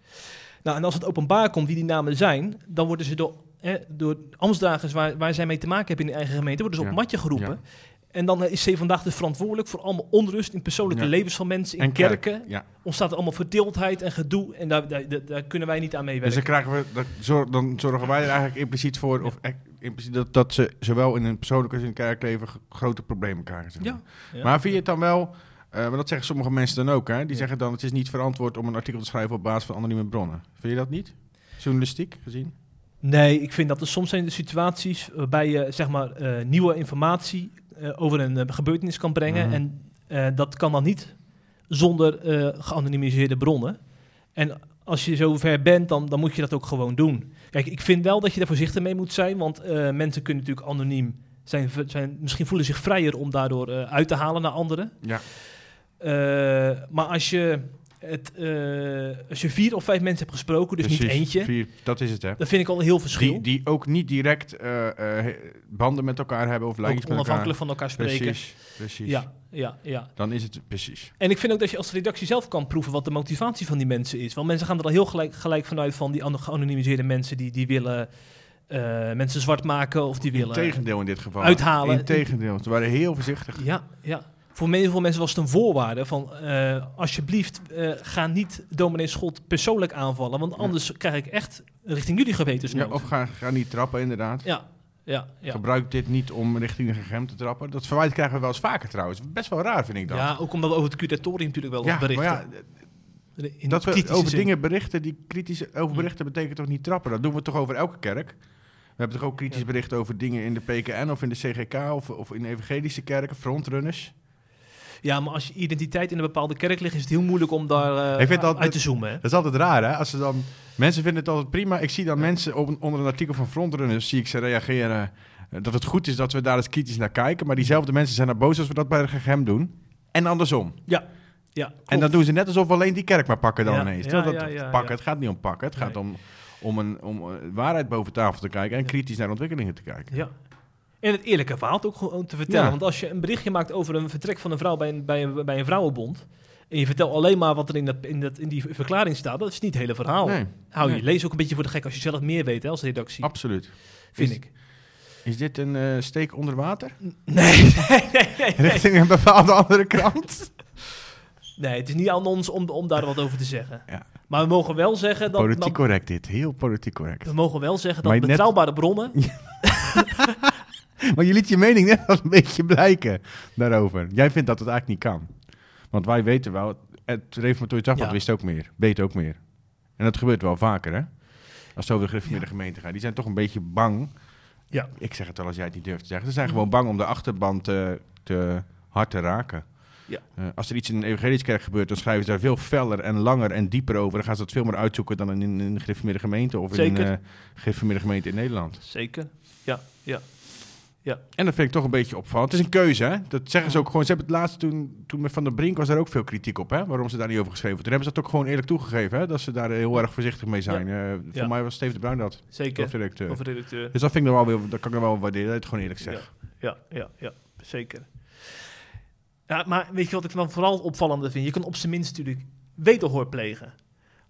Nou, en als het openbaar komt wie die namen zijn, dan worden ze door, eh, door ambtsdragers waar, waar zij mee te maken hebben in de eigen gemeente, worden ze op Ja. matje geroepen. Ja. En dan is ze vandaag dus verantwoordelijk voor allemaal onrust in persoonlijke Ja. levens van mensen, in En kerk, kerken. Ja. Ontstaat er allemaal verdeeldheid en gedoe en daar, daar, daar, kunnen wij niet aan Dus meewerken. dan, krijgen we, dat zor- dan zorgen wij er eigenlijk impliciet voor, of echt impliciet dat, dat ze zowel in hun persoonlijk als in het kerkleven grote problemen krijgen. zeg maar. ja. Maar vind je het dan wel, maar dat zeggen sommige mensen dan ook, hè? die Ja. zeggen dan het is niet verantwoord om een artikel te schrijven op basis van anonieme bronnen. Vind je dat niet? Journalistiek gezien? Nee, ik vind dat er soms zijn de situaties waarbij je zeg maar eh, nieuwe informatie eh, over een eh, gebeurtenis kan brengen. Mhm. En eh, dat kan dan niet zonder eh, geanonimiseerde bronnen. En als je zover bent, dan, dan moet je dat ook gewoon doen. Kijk, ik vind wel dat je daar voorzichtig mee moet zijn, want eh, mensen kunnen natuurlijk anoniem zijn, zijn, misschien voelen zich vrijer om daardoor eh, uit te halen naar anderen. Ja. Eh, maar als je, het, eh, als je vier of vijf mensen hebt gesproken, dus niet eentje, Vier, dat is het, hè? dan vind ik al een heel verschil. Die, die ook niet direct eh, banden met elkaar hebben of ook lijntjes met elkaar. onafhankelijk van elkaar spreken. Precies, precies. Ja, ja, ja. Dan is het precies. En ik vind ook dat je als redactie zelf kan proeven wat de motivatie van die mensen is. Want mensen gaan er al heel gelijk, gelijk vanuit van die ano- geanonimiseerde mensen die, die willen mensen zwart maken of die willen... Integendeel in dit geval. uithalen. Integendeel. Ze waren heel voorzichtig. Ja, ja. Voor heel veel mensen was het een voorwaarde van eh, alsjeblieft eh, ga niet dominee Schot persoonlijk aanvallen, want Ja. anders krijg ik echt richting jullie gewetensnood. Ja, of ga, ga niet trappen, inderdaad. ja, ja, ja. Gebruik dit niet om richting een gegem te trappen. Dat verwijt krijgen we wel eens vaker trouwens. Best wel raar vind ik dat. Ja, ook omdat we over het curatorium natuurlijk wel Ja, berichten. maar ja, In dat we over zin. dingen berichten die kritisch over Hm. berichten betekent toch niet trappen. Dat doen we toch over elke kerk. We hebben toch ook kritisch Ja. berichten over dingen in de PKN of in de CGK of, of in evangelische kerken, frontrunners. Ja, maar als je identiteit in een bepaalde kerk ligt, is het heel moeilijk om daar eh, Ik vind dat- uit te zoomen. Hè? Dat is altijd raar, hè? Als ze dan, mensen vinden het altijd prima. Ik zie dan mensen op, onder een artikel van Frontrunners, zie ik ze reageren eh, dat het goed is dat we daar eens kritisch naar kijken. Maar diezelfde mensen zijn dan boos als we dat bij de GGM doen. En andersom. Ja, ja. En dan doen ze net alsof we alleen die kerk maar pakken dan Ja, ineens. ja, Terwijl dat ja, ja, pakken, het gaat niet om pakken. Het gaat om, om, een, om eh, waarheid boven tafel te kijken en kritisch naar ontwikkelingen te kijken. Ja. En het eerlijke verhaal ook gewoon te vertellen. Ja. Want als je een berichtje maakt over een vertrek van een vrouw bij een, bij een, bij een vrouwenbond. En je vertelt alleen maar wat er in, dat, in, dat, in die verklaring staat. Dat is niet het hele verhaal. Nee, Hou je nee. lees ook een beetje voor de gek als je zelf meer weet hè, als redactie. absoluut. vind is- ik. Is dit een eh, steek onder water? Nee, nee, nee, nee. Richting een bepaalde andere krant? Nee, het is niet aan ons om, om daar wat over te zeggen. Ja. Maar we mogen wel zeggen dat... Politiek correct dit. Heel politiek correct. we mogen wel zeggen dat net- betrouwbare bronnen... Maar je liet je mening net al een beetje blijken daarover. Jij vindt dat het eigenlijk niet kan. Want wij weten wel, het reformatorisch dagblad Ja. wist ook meer, weet ook meer. En dat gebeurt wel vaker, hè? Als het over de gereformeerde gemeente gaat. Die zijn toch een beetje bang. Ja. Ik zeg het wel als jij het niet durft te zeggen. Ze zijn Mhm. gewoon bang om de achterban te, te hard te raken. Ja. Eh, als er iets in een evangelische kerk gebeurt, dan schrijven ze daar veel feller en langer en dieper over. Dan gaan ze dat veel meer uitzoeken dan in, in een gereformeerde gemeente of in een eh, gereformeerde gemeente in Nederland. Zeker. Ja, ja. En dat vind ik toch een beetje opvallend. Het is een keuze, hè? Dat zeggen ze ook gewoon. Ze hebben het laatst toen, toen met Van der Brink was daar ook veel kritiek op, hè? Waarom ze daar niet over geschreven. Toen hebben ze dat ook gewoon eerlijk toegegeven, hè? Dat ze daar heel erg voorzichtig mee zijn. Eh, voor Ja. mij was Steven de Bruin dat, Zeker. hoofdredacteur. Of redacteur. Dus dat vind ik nog wel weer, dat kan ik wel waarderen, dat het gewoon eerlijk zegt. Ja, ja, ja, zeker. Ja, maar weet je wat ik dan vooral opvallende vind? Je kan op zijn minst natuurlijk wederhoor plegen.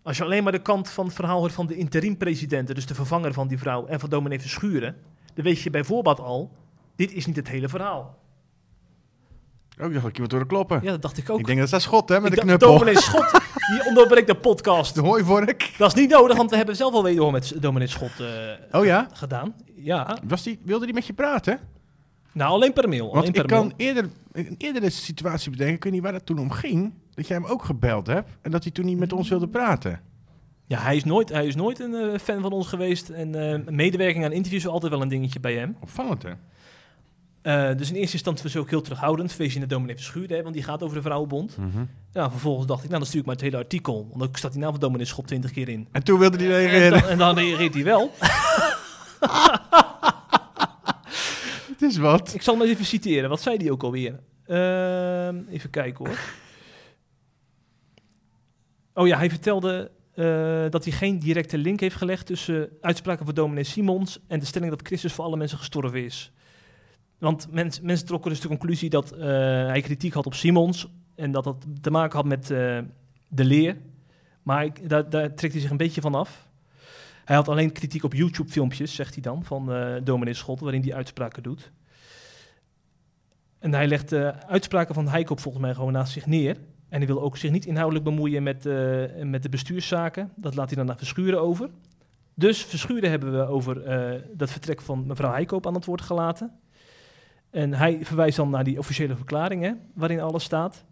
Als je alleen maar de kant van het verhaal hoort van de interim-presidenten, dus de vervanger van die vrouw, en van dominee Verschuren, dan weet je bij voorbaat al, dit is niet het hele verhaal. Ook dacht ik iemand door de kloppen. Ja, dat dacht ik ook. Ik denk dat dat schot, hè? Met Ik de knuppel. Dominee Schot, die onderbreekt de podcast. De hooivork. Dat is niet nodig, want we hebben zelf al wederhoor met dominee Schot eh, Oh ja? gedaan. Ja, Was die, wilde die met je praten? nou alleen per mail. Want alleen ik per kan mail. eerder, een eerdere situatie bedenken, ik weet niet waar dat toen om ging, dat jij hem ook gebeld hebt en dat hij toen niet met ons wilde praten. Ja, hij is nooit, hij is nooit een eh, fan van ons geweest. En eh, medewerking aan interviews is altijd wel een dingetje bij hem. Opvallend, hè? Eh, dus in eerste instantie was hij ook heel terughoudend. Feestje in de dominee Verschuurde, hè, want die gaat over de Vrouwenbond. Ja, vervolgens dacht ik, nou dan stuur ik maar het hele artikel. Want dan staat die naam van dominee Schot 20 keer in. En toen wilde hij En reageren. en dan reageert hij wel. Het is wat. ik zal hem even citeren. Wat zei hij ook alweer? Ehm, even kijken hoor. Oh ja, hij vertelde eh, dat hij geen directe link heeft gelegd tussen uitspraken van dominee Simons en de stelling dat Christus voor alle mensen gestorven is. Want mens, mensen trokken dus de conclusie dat eh, hij kritiek had op Simons en dat dat te maken had met eh, de leer. Maar ik, daar, trekt hij zich een beetje van af. Hij had alleen kritiek op YouTube-filmpjes, zegt hij dan, van eh dominee Schot, waarin hij uitspraken doet. En hij legt de uitspraken van Heikop volgens mij gewoon naast zich neer. En hij wil ook zich niet inhoudelijk bemoeien met, met de bestuurszaken. Dat laat hij dan naar Verschuren over. Dus Verschuren hebben we over eh, dat vertrek van mevrouw Heikoop aan het woord gelaten. En hij verwijst dan naar die officiële verklaring, hè, waarin alles staat.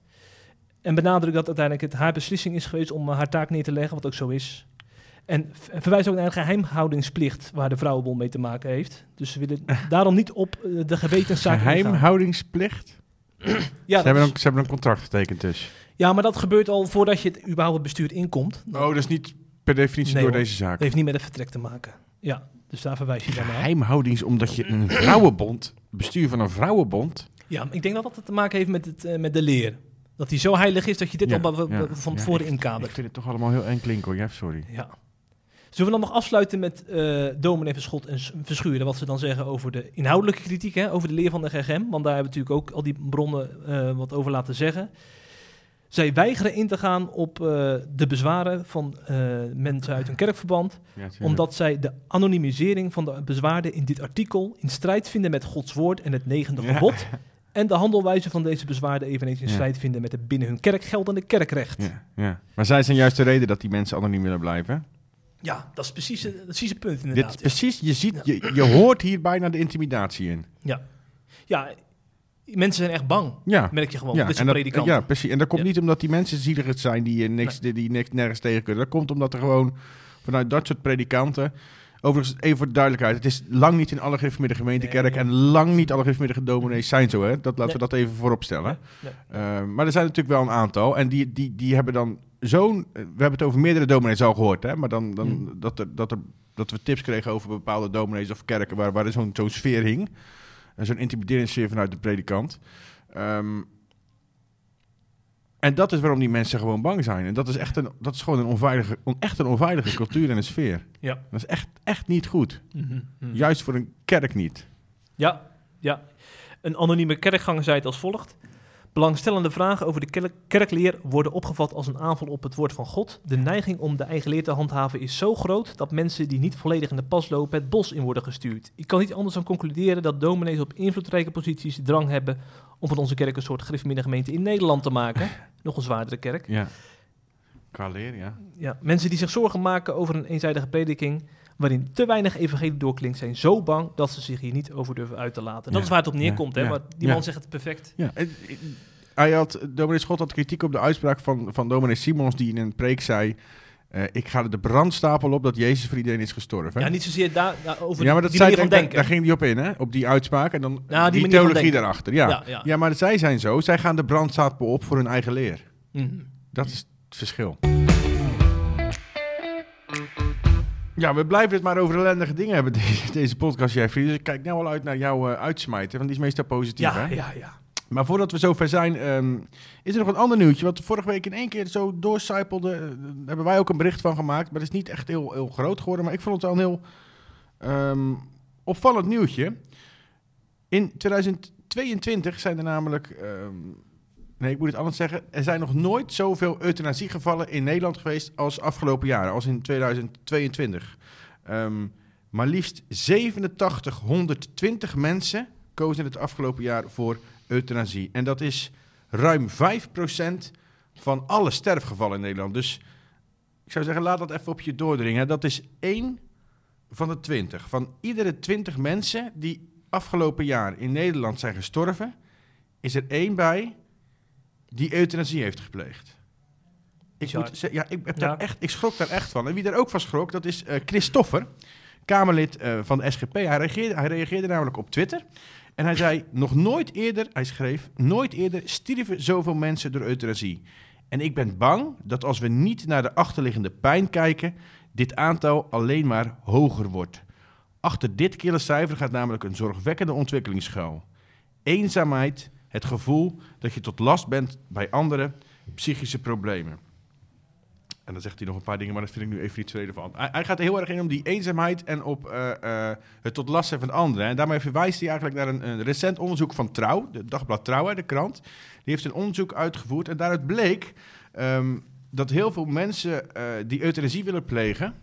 En benadrukt dat uiteindelijk het haar beslissing is geweest om eh, haar taak neer te leggen, wat ook zo is. En verwijst ook naar een geheimhoudingsplicht waar de Vrouwenbond mee te maken heeft. Dus ze willen daarom niet op eh, de gewetenszaak. Geheimhoudingsplicht? Ja, ze, hebben is- een, ze hebben een contract getekend dus. ja, maar dat gebeurt al voordat je het überhaupt het bestuur inkomt. Oh, dat is niet per definitie Nee, door hoor. deze zaak. Dat heeft niet met het vertrek te maken. Ja, dus daar verwijs je dan naar. Geheimhoudings, omdat je een vrouwenbond, bestuur van een vrouwenbond... Ja, ik denk dat dat te maken heeft met, het, eh, met de leer. Dat die zo heilig is dat je dit Ja, al ja, van ja, tevoren Ik inkadert. vind het toch allemaal heel eng klinken hoor, ja, sorry. Ja. Zullen we dan nog afsluiten met eh dominee Verschot en Verschuren, wat ze dan zeggen over de inhoudelijke kritiek, hè, over de leer van de GGM? Want daar hebben we natuurlijk ook al die bronnen eh, wat over laten zeggen. Zij weigeren in te gaan op eh, de bezwaren van eh, mensen uit hun kerkverband, omdat zij de anonimisering van de bezwaarden in dit artikel in strijd vinden met Gods woord en het negende Ja. gebod. En de handelwijze van deze bezwaarden eveneens in Ja. strijd vinden met het binnen hun kerk geldende kerkrecht. Ja, Ja, ja. Maar zij zijn juist de reden dat die mensen anoniem willen blijven. dat is precies het, precies het punt Dit inderdaad. is precies, je, ziet, je, je hoort hier bijna de intimidatie in. Ja. ja, mensen zijn echt bang, Ja, merk je gewoon. ja, dit en dat, ja, precies. En dat komt Ja. niet omdat die mensen zielig zijn die, niks, die, die niks, nergens tegen kunnen. Dat komt omdat er gewoon vanuit dat soort predikanten... Overigens, even voor de duidelijkheid. Het is lang niet in alle gereformeerde gemeentekerk... Nee. en lang niet alle gereformeerde dominees zijn zo. Hè? Dat, laten Nee. we dat even voorop stellen. Nee, Eh, maar er zijn natuurlijk wel een aantal. En die, die, die hebben dan zo'n... We hebben het over meerdere dominees al gehoord. Hè? Maar dan, dan Hmm. dat, er, dat, er, dat we tips kregen over bepaalde dominees of kerken... waar, waar zo'n zo'n sfeer hing. En zo'n intimiderende vanuit de predikant. Ehm, en dat is waarom die mensen gewoon bang zijn. En dat is echt een, dat is gewoon een onveilige, on- echt een onveilige cultuur en een sfeer. Ja. Dat is echt, echt niet goed. Mhm, mhm. Juist voor een kerk niet. Ja, ja. Een anonieme kerkganger zei het als volgt. Belangstellende vragen over de kerk- kerkleer worden opgevat als een aanval op het woord van God. De neiging om de eigen leer te handhaven is zo groot dat mensen die niet volledig in de pas lopen het bos in worden gestuurd. Ik kan niet anders dan concluderen dat dominees op invloedrijke posities drang hebben om van onze kerk een soort gereformeerde gemeente in Nederland te maken. Nog een zwaardere kerk. Ja. Qua leer, ja. Ja, mensen die zich zorgen maken over een eenzijdige prediking waarin te weinig evangelie doorklinkt, zijn zo bang dat ze zich hier niet over durven uit te laten. Dat Ja, is waar het op neerkomt, ja, hè? Maar die ja. man zegt het perfect. Ja, het- hij had, dominee Schot had kritiek op de uitspraak van, van dominee Simons... die in een preek zei... eh, ik ga er de brandstapel op dat Jezus voor iedereen is gestorven. Ja, niet zozeer daar, ja, over Ja, maar dat die zei, manier van daar, denken. daar ging hij op in, hè? Op die uitspraak en dan Ja, die theologie daarachter. Ja. Ja, Ja, ja. maar zij zijn zo. Zij gaan de brandstapel op voor hun eigen leer. Mhm. Dat is het verschil. Ja, we blijven het maar over ellendige dingen hebben, deze, deze podcast, Jeffrey. Dus ik kijk nou al uit naar jouw eh, uitsmijten, want die is meestal positief, Ja, hè? ja, ja. Maar voordat we zover zijn, ehm, is er nog een ander nieuwtje. Wat vorige week in één keer zo doorcijpelde. Eh, Daar hebben wij ook een bericht van gemaakt. Maar het is niet echt heel, heel groot geworden. Maar ik vond het wel een heel ehm, opvallend nieuwtje. In 2022 zijn er namelijk... ehm, nee, ik moet het anders zeggen. Er zijn nog nooit zoveel euthanasiegevallen in Nederland geweest als afgelopen jaren. Als in 2022. Ehm, maar liefst 8720 mensen kozen het afgelopen jaar voor euthanasie. En dat is ruim 5% van alle sterfgevallen in Nederland. Dus ik zou zeggen, laat dat even op je doordringen. Dat is één van de 20. Van iedere 20 mensen die afgelopen jaar in Nederland zijn gestorven, is er één bij die euthanasie heeft gepleegd. Ik, moet, ja, ik, heb Ja. Daar echt, ik schrok daar echt van. En wie daar ook van schrok, dat is eh Christoffer, Kamerlid eh, van de SGP. Hij reageerde, hij reageerde namelijk op Twitter. En hij zei, nog nooit eerder, hij schreef, nooit eerder stierven zoveel mensen door euthanasie. En ik ben bang dat als we niet naar de achterliggende pijn kijken, dit aantal alleen maar hoger wordt. Achter dit kille cijfer gaat namelijk een zorgwekkende ontwikkeling schuil. Eenzaamheid, het gevoel dat je tot last bent bij anderen, psychische problemen. En dan zegt hij nog een paar dingen, maar dat vind ik nu even niet zo relevant. Hij, hij gaat er heel erg in om die eenzaamheid en op eh, eh, het tot last zijn van anderen. En daarmee verwijst hij eigenlijk naar een, een recent onderzoek van Trouw, de dagblad Trouw, de krant. Die heeft een onderzoek uitgevoerd en daaruit bleek ehm, dat heel veel mensen eh, die euthanasie willen plegen,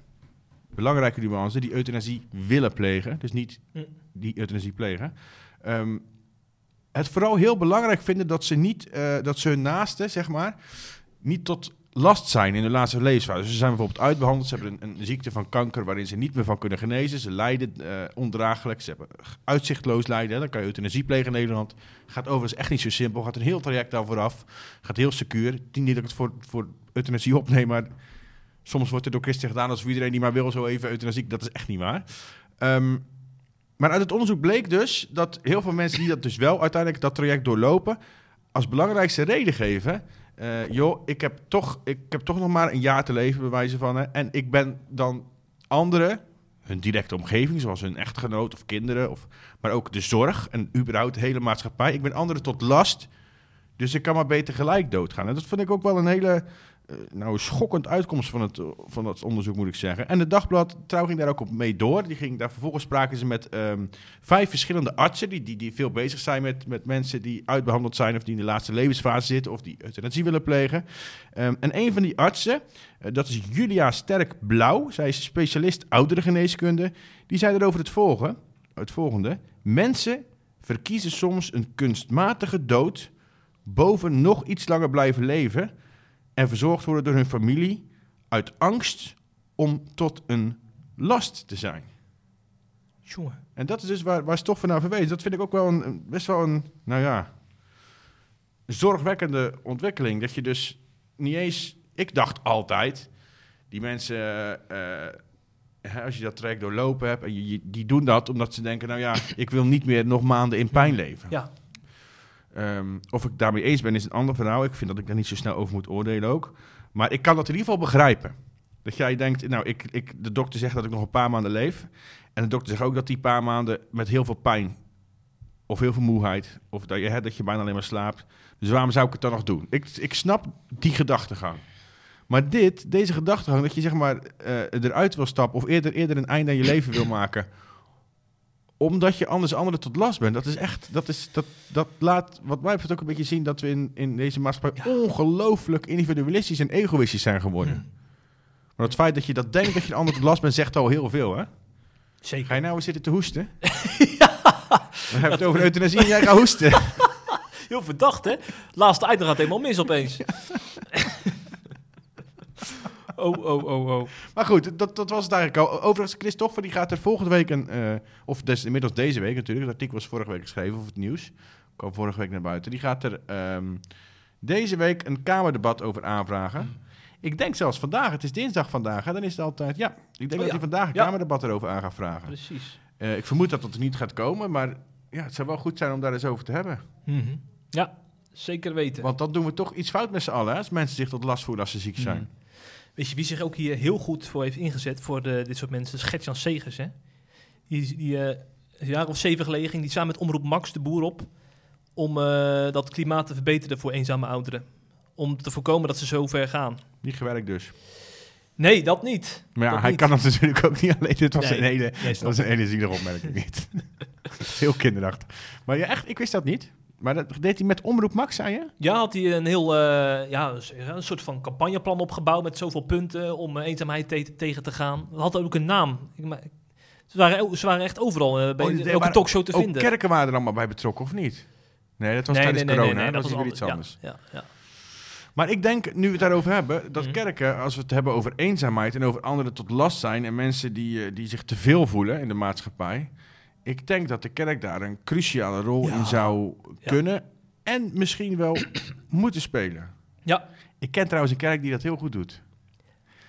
belangrijke nuance, die euthanasie willen plegen, dus niet Hm. die euthanasie plegen, ehm, het vooral heel belangrijk vinden dat ze niet, eh, dat ze hun naasten, zeg maar, niet tot last zijn in de laatste levensfase. Ze zijn bijvoorbeeld uitbehandeld, ze hebben een, een ziekte van kanker waarin ze niet meer van kunnen genezen. Ze lijden eh, ondraaglijk, ze hebben uitzichtloos lijden. Dan kan je euthanasie plegen in Nederland. Gaat overigens echt niet zo simpel, gaat een heel traject daar vooraf. Gaat heel secuur. Niet dat ik het voor, voor euthanasie opneem, maar soms wordt het door christen gedaan als iedereen die maar wil zo even euthanasie. Dat is echt niet waar. Ehm, maar uit het onderzoek bleek dus dat heel veel mensen die dat dus wel uiteindelijk dat traject doorlopen, als belangrijkste reden geven. eh, joh, ik heb, toch, ik heb toch nog maar een jaar te leven, bij wijze van. Hè, en ik ben dan anderen, hun directe omgeving, zoals hun echtgenoot of kinderen, of, maar ook de zorg en überhaupt de hele maatschappij. Ik ben anderen tot last, dus ik kan maar beter gelijk doodgaan. En dat vind ik ook wel een hele eh, nou, schokkend uitkomst van het, van het onderzoek, moet ik zeggen. En de dagblad Trouw ging daar ook op mee door. Die ging daar vervolgens spraken ze met ehm, vijf verschillende artsen die, die, die veel bezig zijn met, met mensen die uitbehandeld zijn of die in de laatste levensfase zitten of die euthanasie willen plegen. Ehm, en een van die artsen, eh, dat is Julia Sterk-Blauw. Zij is specialist ouderengeneeskunde. Die zei erover het volgende, het volgende. Mensen verkiezen soms een kunstmatige dood boven nog iets langer blijven leven en verzorgd worden door hun familie uit angst om tot een last te zijn. Jongen. En dat is dus waar, waar Stoffen naar verwees. Dat vind ik ook wel een, best wel een, nou ja, zorgwekkende ontwikkeling. Dat je dus niet eens, ik dacht altijd, die mensen, eh, eh, als je dat traject doorlopen hebt, en je- die doen dat omdat ze denken, nou ja, ik wil niet meer nog maanden in pijn leven. Ja. Ehm, of ik daarmee eens ben, is een ander verhaal. Ik vind dat ik daar niet zo snel over moet oordelen ook. Maar ik kan dat in ieder geval begrijpen. Dat jij denkt, nou, ik, ik, de dokter zegt dat ik nog een paar maanden leef. En de dokter zegt ook dat die paar maanden met heel veel pijn... of heel veel moeheid, of dat je, dat je bijna alleen maar slaapt. Dus waarom zou ik het dan nog doen? Ik, ik snap die gedachtegang. Maar dit, deze gedachtegang, dat je zeg maar eh, eruit wil stappen... of eerder, eerder een einde aan je leven wil maken omdat je anders anderen tot last bent. Dat is echt, dat, is, dat, dat laat wat mij betreft ook een beetje zien dat we in, in deze maatschappij ongelooflijk individualistisch en egoïstisch zijn geworden. Maar het feit dat je dat denkt dat je de ander tot last bent, zegt al heel veel, hè? Ga Zeker. je nou eens zitten te hoesten? We hebben het over euthanasie en jij gaat hoesten. Heel verdacht, hè? Laatste item gaat helemaal mis opeens. oh, oh, oh, oh. Maar goed, dat, dat was het eigenlijk al. Overigens, Christopher die gaat er volgende week, een, eh, of des, inmiddels deze week natuurlijk, het artikel was vorige week geschreven, of het nieuws, kwam vorige week naar buiten. Die gaat er ehm, deze week een Kamerdebat over aanvragen. Ik denk zelfs vandaag, het is dinsdag vandaag, hè, dan is het altijd, ja, ik denk Oh, dat ja. hij vandaag een Ja. Kamerdebat erover aan gaat vragen. Precies. Eh, ik vermoed dat dat er niet gaat komen, maar ja, het zou wel goed zijn om daar eens over te hebben. Mhm. Ja, zeker weten. Want dan doen we toch iets fout met z'n allen, hè, als mensen zich tot last voelen als ze ziek zijn. Mhm. Weet je wie zich ook hier heel goed voor heeft ingezet voor de, dit soort mensen? Gert-Jan Segers, hè? Die, die eh, een jaar of zeven geleden ging die samen met Omroep Max de boer op... om eh, dat klimaat te verbeteren voor eenzame ouderen. Om te voorkomen dat ze zo ver gaan. Niet gewerkt dus. Nee, dat niet. Maar ja, Dat hij niet. kan dat natuurlijk ook niet alleen. Dit was Nee, een hele, dat was een hele zielige opmerking niet. Heel kinderachtig. Maar ja, echt, ik wist dat niet. Maar dat deed hij met Omroep Max, zei je? Ja, had hij een heel, eh, ja, een soort van campagneplan opgebouwd met zoveel punten om eenzaamheid te- tegen te gaan. Had ook een naam. Ik, maar, ze, waren, ze waren echt overal eh, bij Oh, elke talkshow te Ook vinden. kerken waren er allemaal bij betrokken, of niet? Nee, dat was Nee, tijdens nee, corona. nee, dat was weer iets ander- anders. Ja, ja, ja. Maar ik denk, nu we het daarover hebben, dat Mhm. kerken, als we het hebben over eenzaamheid en over anderen tot last zijn en mensen die, eh, die zich te veel voelen in de maatschappij, ik denk dat de kerk daar een cruciale rol Ja. in zou Ja. kunnen en misschien wel moeten spelen. ja. Ik ken trouwens een kerk die dat heel goed doet.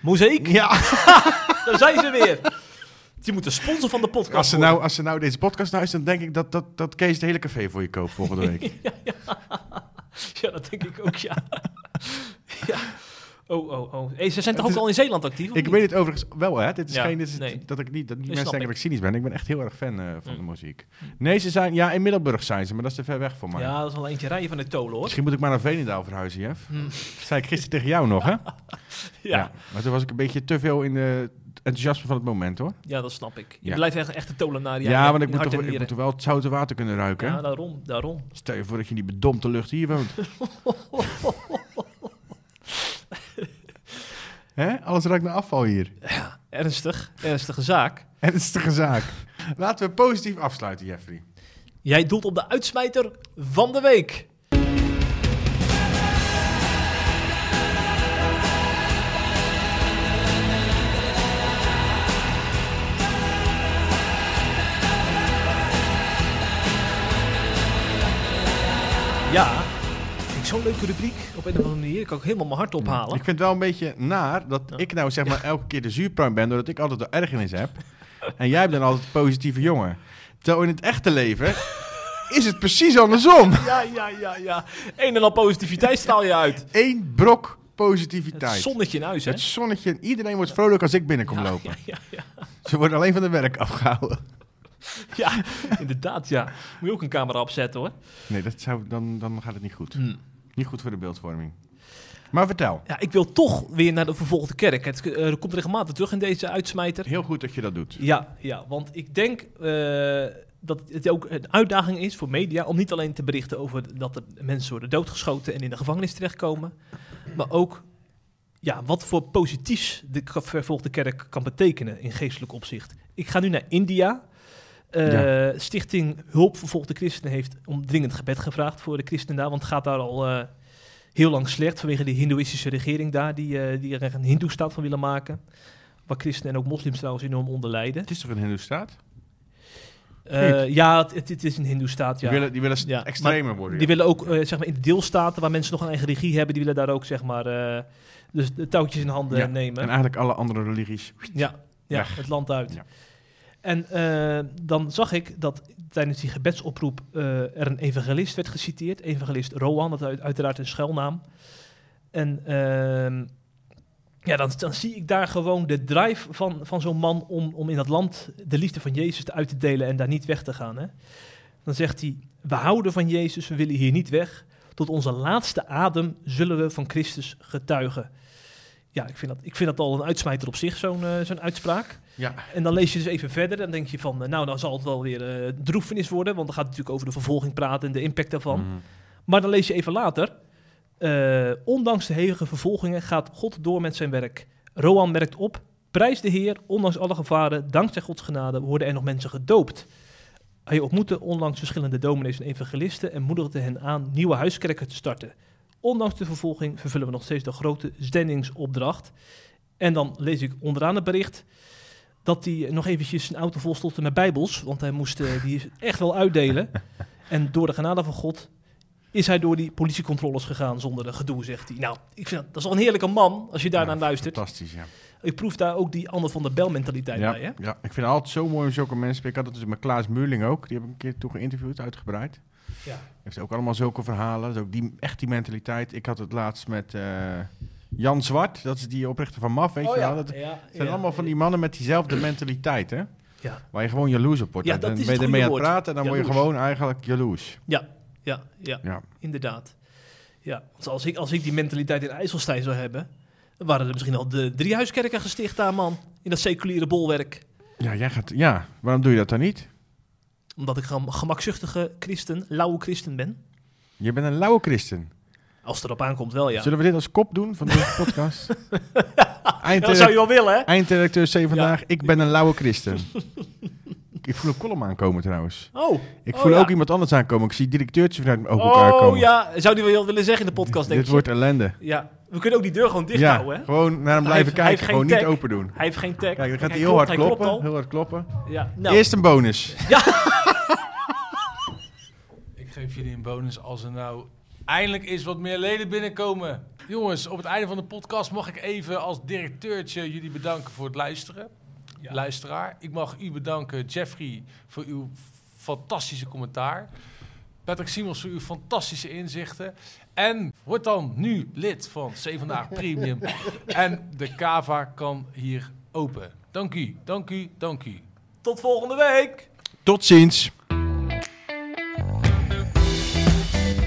Mozaïek, Ja, daar zijn ze weer. Die moeten sponsor van de podcast als ze, worden. nou, als ze nou deze podcast luisteren, dan denk ik dat, dat, dat Kees het hele café voor je koopt volgende week. Ja, dat denk ik ook, ja. ja. Oh, oh, oh. Hey, ze zijn toch ook al in Zeeland actief? Ik niet? weet het overigens wel, hè. Dit is Ja, geen, dit is nee. dat ik niet, dat die mensen denken dat ik cynisch ben. Ik ben echt heel erg fan eh, van Mm. de muziek. Nee, ze zijn, ja, in Middelburg zijn ze, maar dat is te ver weg voor mij. Ja, dat is wel eentje rijden van de tolen, hoor. Misschien moet ik maar naar Veenendaal verhuizen, Jeff. Hm. Dat zei ik gisteren tegen jou nog, hè? Ja. Maar toen was ik een beetje te veel in de enthousiasme van het moment, hoor. ja, dat snap ik. Je Ja. blijft echt, echt een tolenaar. Ja, want ik moet, toch, ik moet toch wel het zoute water kunnen ruiken? Ja, daarom, daarom. Stel je voor dat je in die bedompte lucht hier woont. Hè? Alles ruikt naar afval hier. Ernstig, ernstige zaak. Ernstige zaak. Laten we positief afsluiten, Jeffrey. Jij doelt op de uitsmijter van de week. Ja, zo'n leuke rubriek. Op een of andere manier. Ik kan ook helemaal mijn hart ophalen. Ik vind het wel een beetje naar dat Ja. ik nou zeg maar elke keer de zuurpruim ben, doordat ik altijd de ergernis heb. En jij bent dan altijd de positieve jongen. Terwijl in het echte leven is het precies andersom. Ja, ja, ja, ja. Een en al positiviteit straal je uit. Eén brok Het positiviteit. zonnetje in huis, hè? Het zonnetje. en Iedereen wordt vrolijk als ik binnenkom ja, lopen. Ja, ja. Ze worden alleen van de werk afgehouden. ja, inderdaad, ja. Moet je ook een camera opzetten, hoor. Nee, dat zou, dan, dan gaat het niet goed. Hm. Niet goed voor de beeldvorming. Maar vertel. Ja, ik wil toch weer naar de vervolgde kerk. Het eh, komt regelmatig terug in deze uitsmijter. Heel goed dat je dat doet. Ja, ja, want ik denk eh, dat het ook een uitdaging is voor media om niet alleen te berichten over dat er mensen worden doodgeschoten en in de gevangenis terechtkomen, maar ook ja, wat voor positiefs de vervolgde kerk kan betekenen in geestelijk opzicht. Ik ga nu naar India. Eh, Ja. Stichting Hulp Vervolgde Christenen heeft om dringend gebed gevraagd voor de christenen daar, want het gaat daar al eh, heel lang slecht vanwege de hindoeïstische regering daar, die, eh, die er een hindoestaat van willen maken. Waar christenen en ook moslims trouwens enorm onder lijden. Het is toch een hindoestaat? Eh, ja, het, het, het is een hindoestaat, ja. Die willen, die willen Ja, extremer worden. Die ja. willen ook, zeg maar, in de deelstaten waar mensen nog een eigen regie hebben, die willen daar ook, zeg maar, eh, dus de touwtjes in handen Ja, nemen. En eigenlijk alle andere religies. ja, ja weg. het land uit. Ja. En eh, dan zag ik dat tijdens die gebedsoproep eh, er een evangelist werd geciteerd. Evangelist Rowan, dat is uit- uiteraard een schuilnaam. En ehm, ja, dan, dan zie ik daar gewoon de drive van, van zo'n man om, om in dat land de liefde van Jezus uit te delen en daar niet weg te gaan. Hè? Dan zegt hij, we houden van Jezus, we willen hier niet weg. Tot onze laatste adem zullen we van Christus getuigen. Ja, ik vind dat, ik vind dat al een uitsmijter op zich, zo'n eh, zo'n uitspraak. Ja. En dan lees je dus even verder. Dan denk je van, eh, nou, dan zal het wel weer eh droefenis worden. Want dan gaat het natuurlijk over de vervolging praten en de impact daarvan. Mhm. Maar dan lees je even later. eh, ondanks de hevige vervolgingen gaat God door met zijn werk. Roan merkt op, prijs de Heer, ondanks alle gevaren, dankzij Gods genade worden er nog mensen gedoopt. Hij ontmoette onlangs verschillende dominees en evangelisten en moedigde hen aan nieuwe huiskerken te starten. Ondanks de vervolging vervullen we nog steeds de grote zendingsopdracht. En dan lees ik onderaan het bericht dat hij nog eventjes zijn auto vol stopte met bijbels, want hij moest eh, die echt wel uitdelen. en door de genade van God is hij door die politiecontroles gegaan zonder een gedoe, zegt hij. Nou, ik vind dat, dat is wel een heerlijke man als je daar Ja, naar luistert. Fantastisch, ja. Ik proef daar ook die Anne van der Bel mentaliteit Ja, bij, hè? ja, ik vind het altijd zo mooi om zulke mensen. Ik had het dus met Klaas Muurling ook. Die heb ik een keer toen geïnterviewd, uitgebreid. Ja. Heeft ook allemaal zulke verhalen. Dus ook die, echt die mentaliteit. Ik had het laatst met eh, Jan Zwart. Dat is die oprichter van MAF, weet Oh je ja, wel. Dat zijn allemaal van die mannen met diezelfde mentaliteit, hè. Ja, Waar je gewoon jaloers op wordt. Ja, En dat dan ben je ermee aan het praten en dan word je gewoon eigenlijk jaloers. ja, ja, ja, Ja. inderdaad. Ja, want als ik, als ik die mentaliteit in IJsselstein zou hebben, dan waren er misschien al de drie huiskerken gesticht daar, man. In dat seculiere bolwerk. Ja, jij gaat, ja, waarom doe je dat dan niet? Omdat ik een gemakzuchtige christen, lauwe christen ben. Je bent een lauwe christen. Als het erop aankomt wel, ja. Zullen we dit als kop doen van deze podcast? Ja, dat zou je wel willen, hè? Eindredacteur C vandaag, ik ben een lauwe christen. ik voel een column aankomen trouwens. Oh, Ik Oh, voel ja. ook iemand anders aankomen. Ik zie directeurtje vanuit mijn ogen elkaar oh komen. ja, zou die wel willen zeggen in de podcast, denk Dit je? wordt ellende. Ja, we kunnen ook die deur gewoon dicht Ja, houden, hè? gewoon naar hem blijven heeft- kijken. Gewoon niet open doen. Hij heeft geen tag. Kijk, dan gaat hij klopt- heel hard klopt kloppen. al. Heel hard kloppen. Ja, nou, Eerst een bonus. Ik geef jullie een bonus als er nou eindelijk eens wat meer leden binnenkomen. Jongens, op het einde van de podcast mag ik even als directeurtje jullie bedanken voor het luisteren. Ja. Luisteraar. Ik mag u bedanken, Jeffrey, voor uw fantastische commentaar. Patrick Simons voor uw fantastische inzichten. En word dan nu lid van C Vandaag Premium. en de Kava kan hier open. Dank u, dank u, dank u. Tot volgende week! Tot ziens.